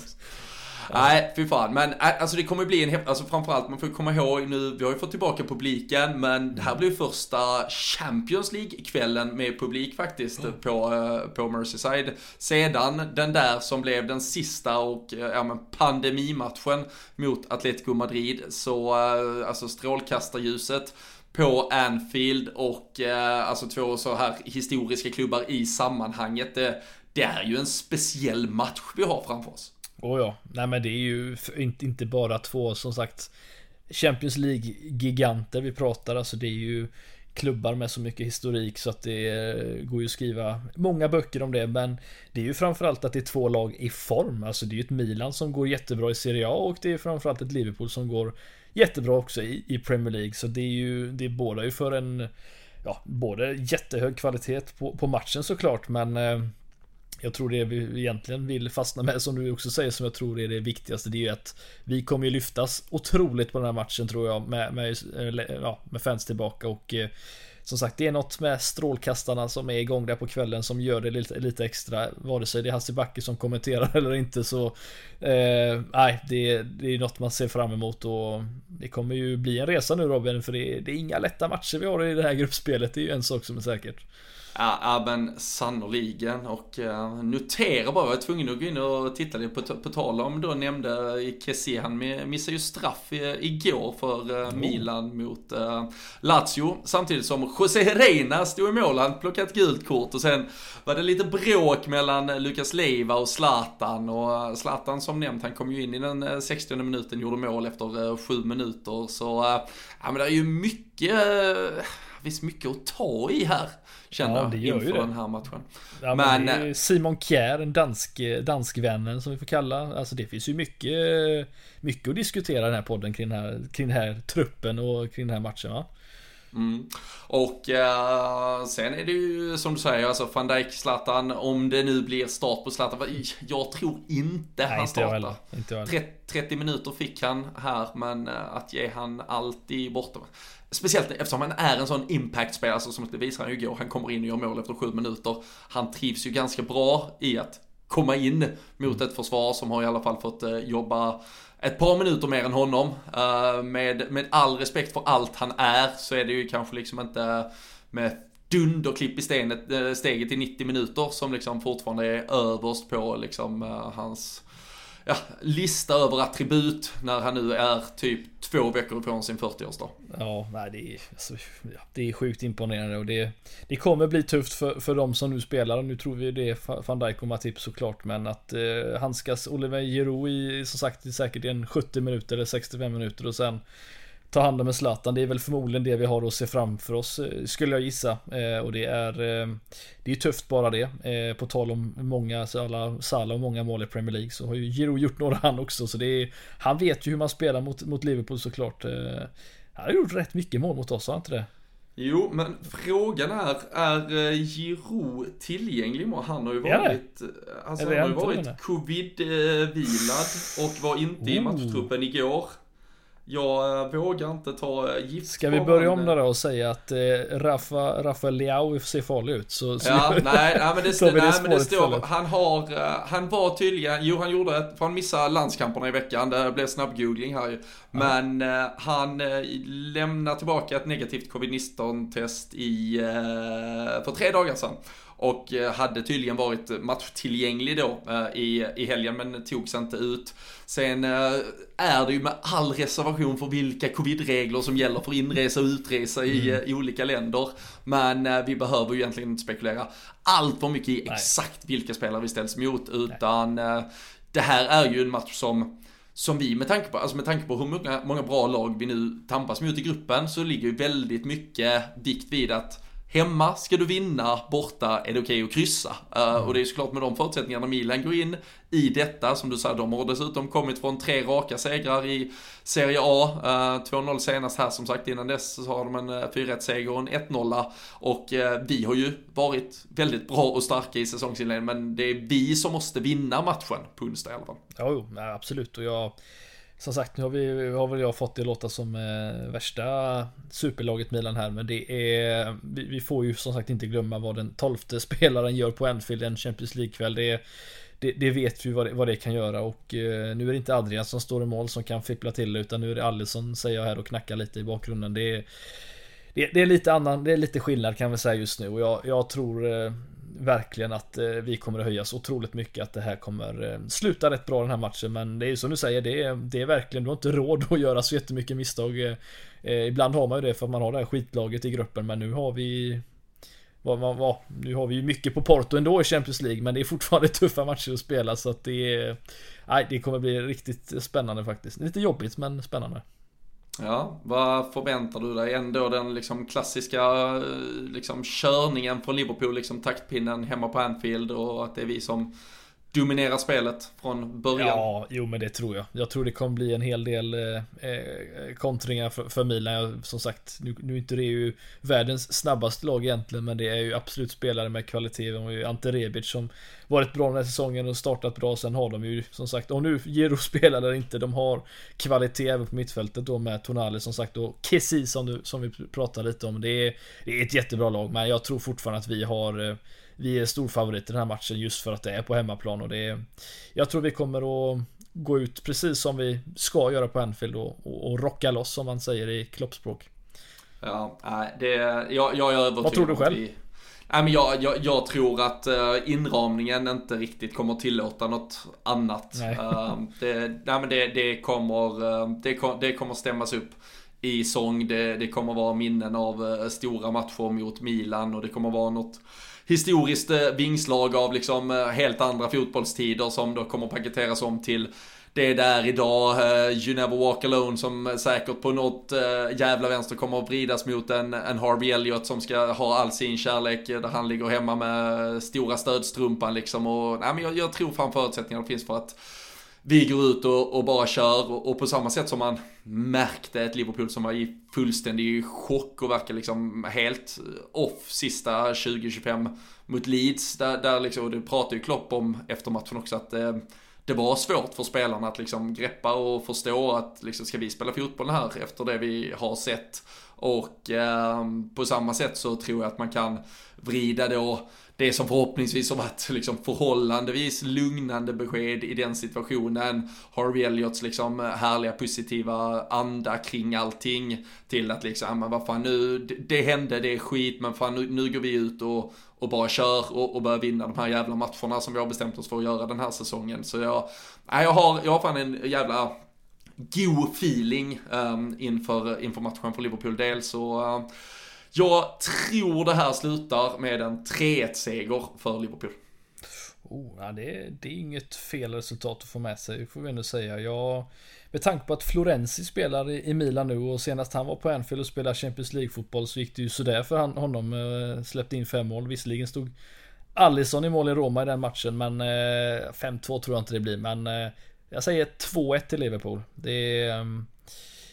A: Nej, fy fan. Men äh, alltså det kommer bli en alltså framförallt man får komma ihåg nu, vi har ju fått tillbaka publiken, men det här blir ju första Champions League-kvällen med publik faktiskt på, eh, på Merseyside. Sedan den där som blev den sista och, eh, ja men pandemimatchen mot Atletico Madrid, så eh, alltså strålkastarljuset på Anfield och eh, alltså två så här historiska klubbar i sammanhanget. Det, det är ju en speciell match vi har framför oss.
B: Åh ja, nej men det är ju inte, bara två. Som sagt Champions League-giganter vi pratar, alltså det är ju klubbar med så mycket historik så att det går ju att skriva många böcker om det. Men det är ju framförallt att det är två lag i form, alltså det är ju ett Milan som går jättebra i Serie A och det är framförallt ett Liverpool som går jättebra också i, i Premier League. Så det är ju, det är båda ju för en ja, både jättehög kvalitet på, på matchen såklart. Men eh, jag tror det vi egentligen vill fastna med som du också säger som jag tror är det viktigaste det är ju att vi kommer ju lyftas otroligt på den här matchen tror jag med, med, ja, med fans tillbaka och eh, som sagt det är något med strålkastarna som är igång där på kvällen som gör det lite, lite extra vare sig det är Hasse Backe som kommenterar eller inte så eh, nej det, det är något man ser fram emot och det kommer ju bli en resa nu Robin för det, det är inga lätta matcher vi har i det här gruppspelet det är ju en sak som är säkert.
A: Ja, ja men sannoliken. Och uh, notera bara, jag var tvungen att gå in och titta lite på, på tal om då nämnde Kessie, han missade ju straff igår för uh, Milan mot uh, Lazio. Samtidigt som José Reina stod i mål, han plockade ett gult kort och sen var det lite bråk mellan Lukas Leiva och Zlatan. Och Zlatan som nämnt, han kom ju in i den 60 minuten, gjorde mål efter sju minuter. Så, ja men det är ju mycket finns mycket att ta i här. Känner
B: Ja,
A: jag
B: det gör
A: inför
B: det.
A: den här matchen.
B: Ja, men
A: Men-
B: det är Simon Kjär, en dansk, danskvännen som vi får kalla. Alltså det finns ju mycket, mycket att diskutera i den här podden kring den här, kring den här truppen och kring den här matchen va?
A: Mm. Och eh, sen är det ju som du säger, alltså van Dijk, Zlatan, om det nu blir start på Zlatan. Jag tror inte han
B: Nej, jag
A: startar.
B: Inte jag heller.
A: 30, 30 minuter fick han här, men eh, att ge han alltid borta. Speciellt eftersom han är en sån impact-spelare, alltså som det visar han ju igår. Han kommer in och gör mål efter sju minuter. Han trivs ju ganska bra i att komma in mot ett försvar som har i alla fall fått eh, jobba ett par minuter mer än honom. Eh, med, med all respekt för allt han är så är det ju kanske liksom inte med dunderklipp i stenet, eh, steget i 90 minuter som liksom fortfarande är överst på liksom hans ja, lista över attribut när han nu är typ två veckor ifrån sin 40-årsdag.
B: Ja, nej, det är, alltså, ja, det är sjukt imponerande och det, det kommer bli tufft för, för de som nu spelar och nu tror vi det är van Dijk och Matip såklart men att eh, handskas Oliver Giroud i som sagt i säkert en 70 minuter eller 65 minuter och sen ta hand om en Zlatan. Det är väl förmodligen det vi har att se framför oss eh, skulle jag gissa. Eh, och det är eh, Det är tufft bara det. På tal om många, alla Salah och många mål i Premier League så har ju Giroud gjort några han också. Så det är, han vet ju hur man spelar mot, mot Liverpool såklart. Han har gjort rätt mycket mål mot oss, har han inte det?
A: Jo, men frågan är, är Giroud tillgänglig? imorgon? Han har ju varit, alltså han har ju varit covid-vilad och var inte i
B: Oh.
A: matchtruppen igår. Jag eh, vågar inte ta eh, gift
B: Ska vi börja om
A: eh,
B: då och säga att eh, Rafa, Rafael Leao ser farlig ut? Så, så
A: Ja, nej, nej men det,
B: vi
A: nej, men det står, han har, eh, han var tydligen, jo han gjorde ett, för han missade landskamperna i veckan, det blev snabbgoogling här ju. Men eh, han eh, lämnar tillbaka ett negativt covid-19 test i, eh, för tre dagar sedan. Och eh, hade tydligen varit matchtillgänglig då eh, i, i helgen men togs inte ut. Sen eh, är det ju med all reservation för vilka covid-regler som gäller för inresa och utresa i,
B: Mm.
A: i olika länder. Men vi behöver ju egentligen inte spekulera allt för mycket i
B: Nej.
A: exakt vilka spelare vi ställs mot. Utan eh, det här är ju en match som som vi med tanke på, alltså med tanke på hur många, många bra lag vi nu tampas mot i gruppen så ligger ju väldigt mycket vikt vid att Hemma ska du vinna, borta är det okej okay att kryssa. Uh, och det är såklart med de förutsättningarna Milan går in i detta, som du sa, de har dessutom kommit från tre raka segrar i Serie A. Uh, 2-0 senast här som sagt, innan dess så har de en 4-1-seger och en 1-0. Och uh, vi har ju varit väldigt bra och starka i säsongsinledningen, men det är vi som måste vinna matchen på onsdag i alla fall.
B: Ja, jo, absolut. Och jag som sagt, nu har, vi, har väl jag fått det låta som eh, värsta superlaget Milan här, men det är... Vi, vi, får ju som sagt inte glömma vad den tolfte spelaren gör på Anfield en Champions League-kväll. Det, det, det, vet vi vad det, vad det kan göra och eh, nu är det inte Adrian som står i mål som kan fippla till utan nu är det Allison säger jag här och knackar lite i bakgrunden. Det är, det, det, är lite annan, det är lite skillnad kan vi säga just nu och jag, jag tror eh, verkligen att eh, vi kommer att höjas otroligt mycket. Att det här kommer eh, sluta rätt bra den här matchen. Men det är ju som du säger, det är, det är verkligen, du har inte råd att göra så jättemycket misstag. Eh, ibland har man ju det för att man har det här skitlaget i gruppen. Men nu har vi vad, vad, vad, nu har vi ju mycket på Porto ändå i Champions League men det är fortfarande tuffa matcher att spela så att det är Nej, det kommer bli riktigt spännande faktiskt. Lite jobbigt men spännande.
A: Ja, vad förväntar du dig? Ändå den liksom klassiska eh, liksom körningen från Liverpool, liksom taktpinnen hemma på Anfield och att det är vi som dominera spelet från början.
B: Ja, jo men det tror jag. Jag tror det kommer bli en hel del eh, eh kontringar för, för Milan. Som sagt, nu, nu är inte det ju världens snabbaste lag egentligen, men det är ju absolut spelare med kvalitet. De har ju Ante Rebic som varit bra den här säsongen och startat bra. Sen har de ju som sagt, om nu Giro spelar eller inte, de har kvalitet även på mittfältet då med Tonali som sagt och Kessi som, du, som vi pratade lite om. Det är, det är ett jättebra lag, men jag tror fortfarande att vi har eh, vi är storfavorit i den här matchen just för att det är på hemmaplan och det är Jag tror vi kommer att gå ut precis som vi ska göra på Anfield och, och, och rocka loss som man säger i kloppspråk.
A: Ja, det, jag, jag är övertygad
B: Vad tror du själv? Vi,
A: nej, men jag, jag, jag, tror att uh, inramningen inte riktigt kommer tillåta något annat. Nej. Uh, det, nej, men det, det, kommer, uh, det, det kommer stämmas upp i sång. Det, det kommer vara minnen av stora matcher mot Milan och det kommer vara något historiskt eh, vingslag av liksom eh, helt andra fotbollstider som då kommer paketeras om till det där idag, eh, You Never Walk Alone som säkert på något jävla vänster kommer att vridas mot en, en Harvey Elliot som ska ha all sin kärlek där han ligger hemma med stora stödstrumpan liksom. Och nej, men jag, jag tror fan förutsättningarna finns för att vi går ut och, och bara kör och, och, på samma sätt som man märkte ett Liverpool som var i fullständig chock och verkar liksom helt off sista 20-25 mot Leeds. Där, där liksom, och det pratade ju Klopp om efter matchen också att eh, det var svårt för spelarna att liksom greppa och förstå att liksom, ska vi spela fotboll här efter det vi har sett? Och eh, på samma sätt så tror jag att man kan vrida då det som förhoppningsvis har varit liksom förhållandevis lugnande besked i den situationen. Harvey Elliots liksom härliga positiva anda kring allting till att liksom, men vad fan nu, det hände, det är skit, men fan nu, nu går vi ut och, och bara kör och, och börjar vinna de här jävla matcherna som vi har bestämt oss för att göra den här säsongen. Så jag, jag har, jag har fan en jävla god feeling um, inför, inför matchen för Liverpool Dels så uh, jag tror det här slutar med en 3-1-seger för Liverpool.
B: Oh, ja, det, det är inget fel resultat att få med sig, får vi ändå säga. Jag, med tanke på att Florenzi spelar i, Milan nu och senast han var på Anfield och spelade Champions League-fotboll så gick det ju sådär för han, honom. Eh, släppte in fem mål. Visserligen stod Allison i mål i Roma i den matchen, men eh, 5-2 tror jag inte det blir. Men eh, jag säger 2-1 till Liverpool. Det, ehm,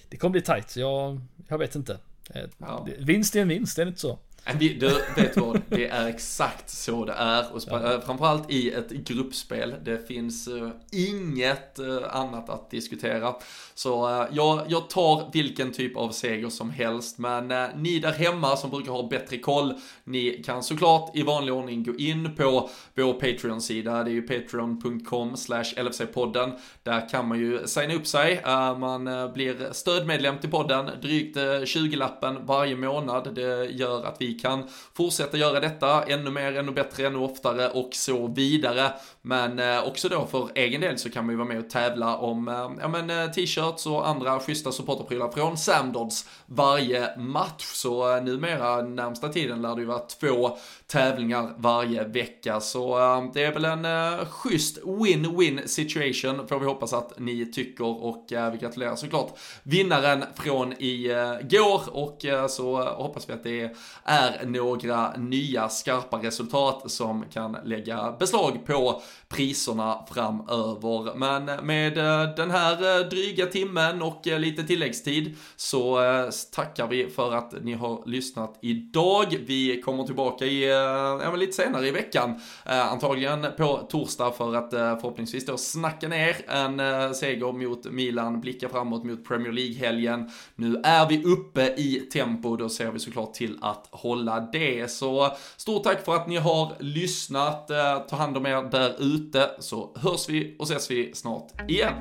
B: det kommer bli tight. Jag, jag vet inte. Eh, ja. Vinst är en vinst, är det inte så?
A: Du, vet vad? Det är exakt så det är. Och ja. Eh, framförallt i ett gruppspel. Det finns uh, inget uh, annat att diskutera. Så uh, jag, jag tar vilken typ av seger som helst. Men ni där hemma som brukar ha bättre koll, ni kan såklart i vanlig ordning gå in på vår Patreon-sida. Det är ju patreon.com slash LFC-podden. Där kan man ju signa upp sig. man blir stödmedlem till podden. Drygt 20-lappen varje månad. Det gör att vi kan fortsätta göra detta ännu mer, ännu bättre, ännu oftare och så vidare. Men eh, också då för egen del så kan man ju vara med och tävla om eh, ja, men, eh, t-shirts och andra schyssta supporterprylar från Samdods varje match. Så numera närmsta tiden lär det ju vara två tävlingar varje vecka. Så det är väl en schysst win-win situation får vi hoppas att ni tycker och vi gratulerar såklart vinnaren från igår och så hoppas vi att det är är några nya skarpa resultat som kan lägga beslag på priserna framöver. Men med eh, den här eh, dryga timmen och eh, lite tilläggstid så tackar vi för att ni har lyssnat idag. Vi kommer tillbaka i, ja, lite senare i veckan, antagligen på torsdag för att förhoppningsvis då snacka ner en seger mot Milan, blicka framåt mot Premier League-helgen. Nu är vi uppe i tempo, då ser vi såklart till att hålla det. Så stort tack för att ni har lyssnat. Ta hand om er där ute ute så hörs vi och ses vi snart igen.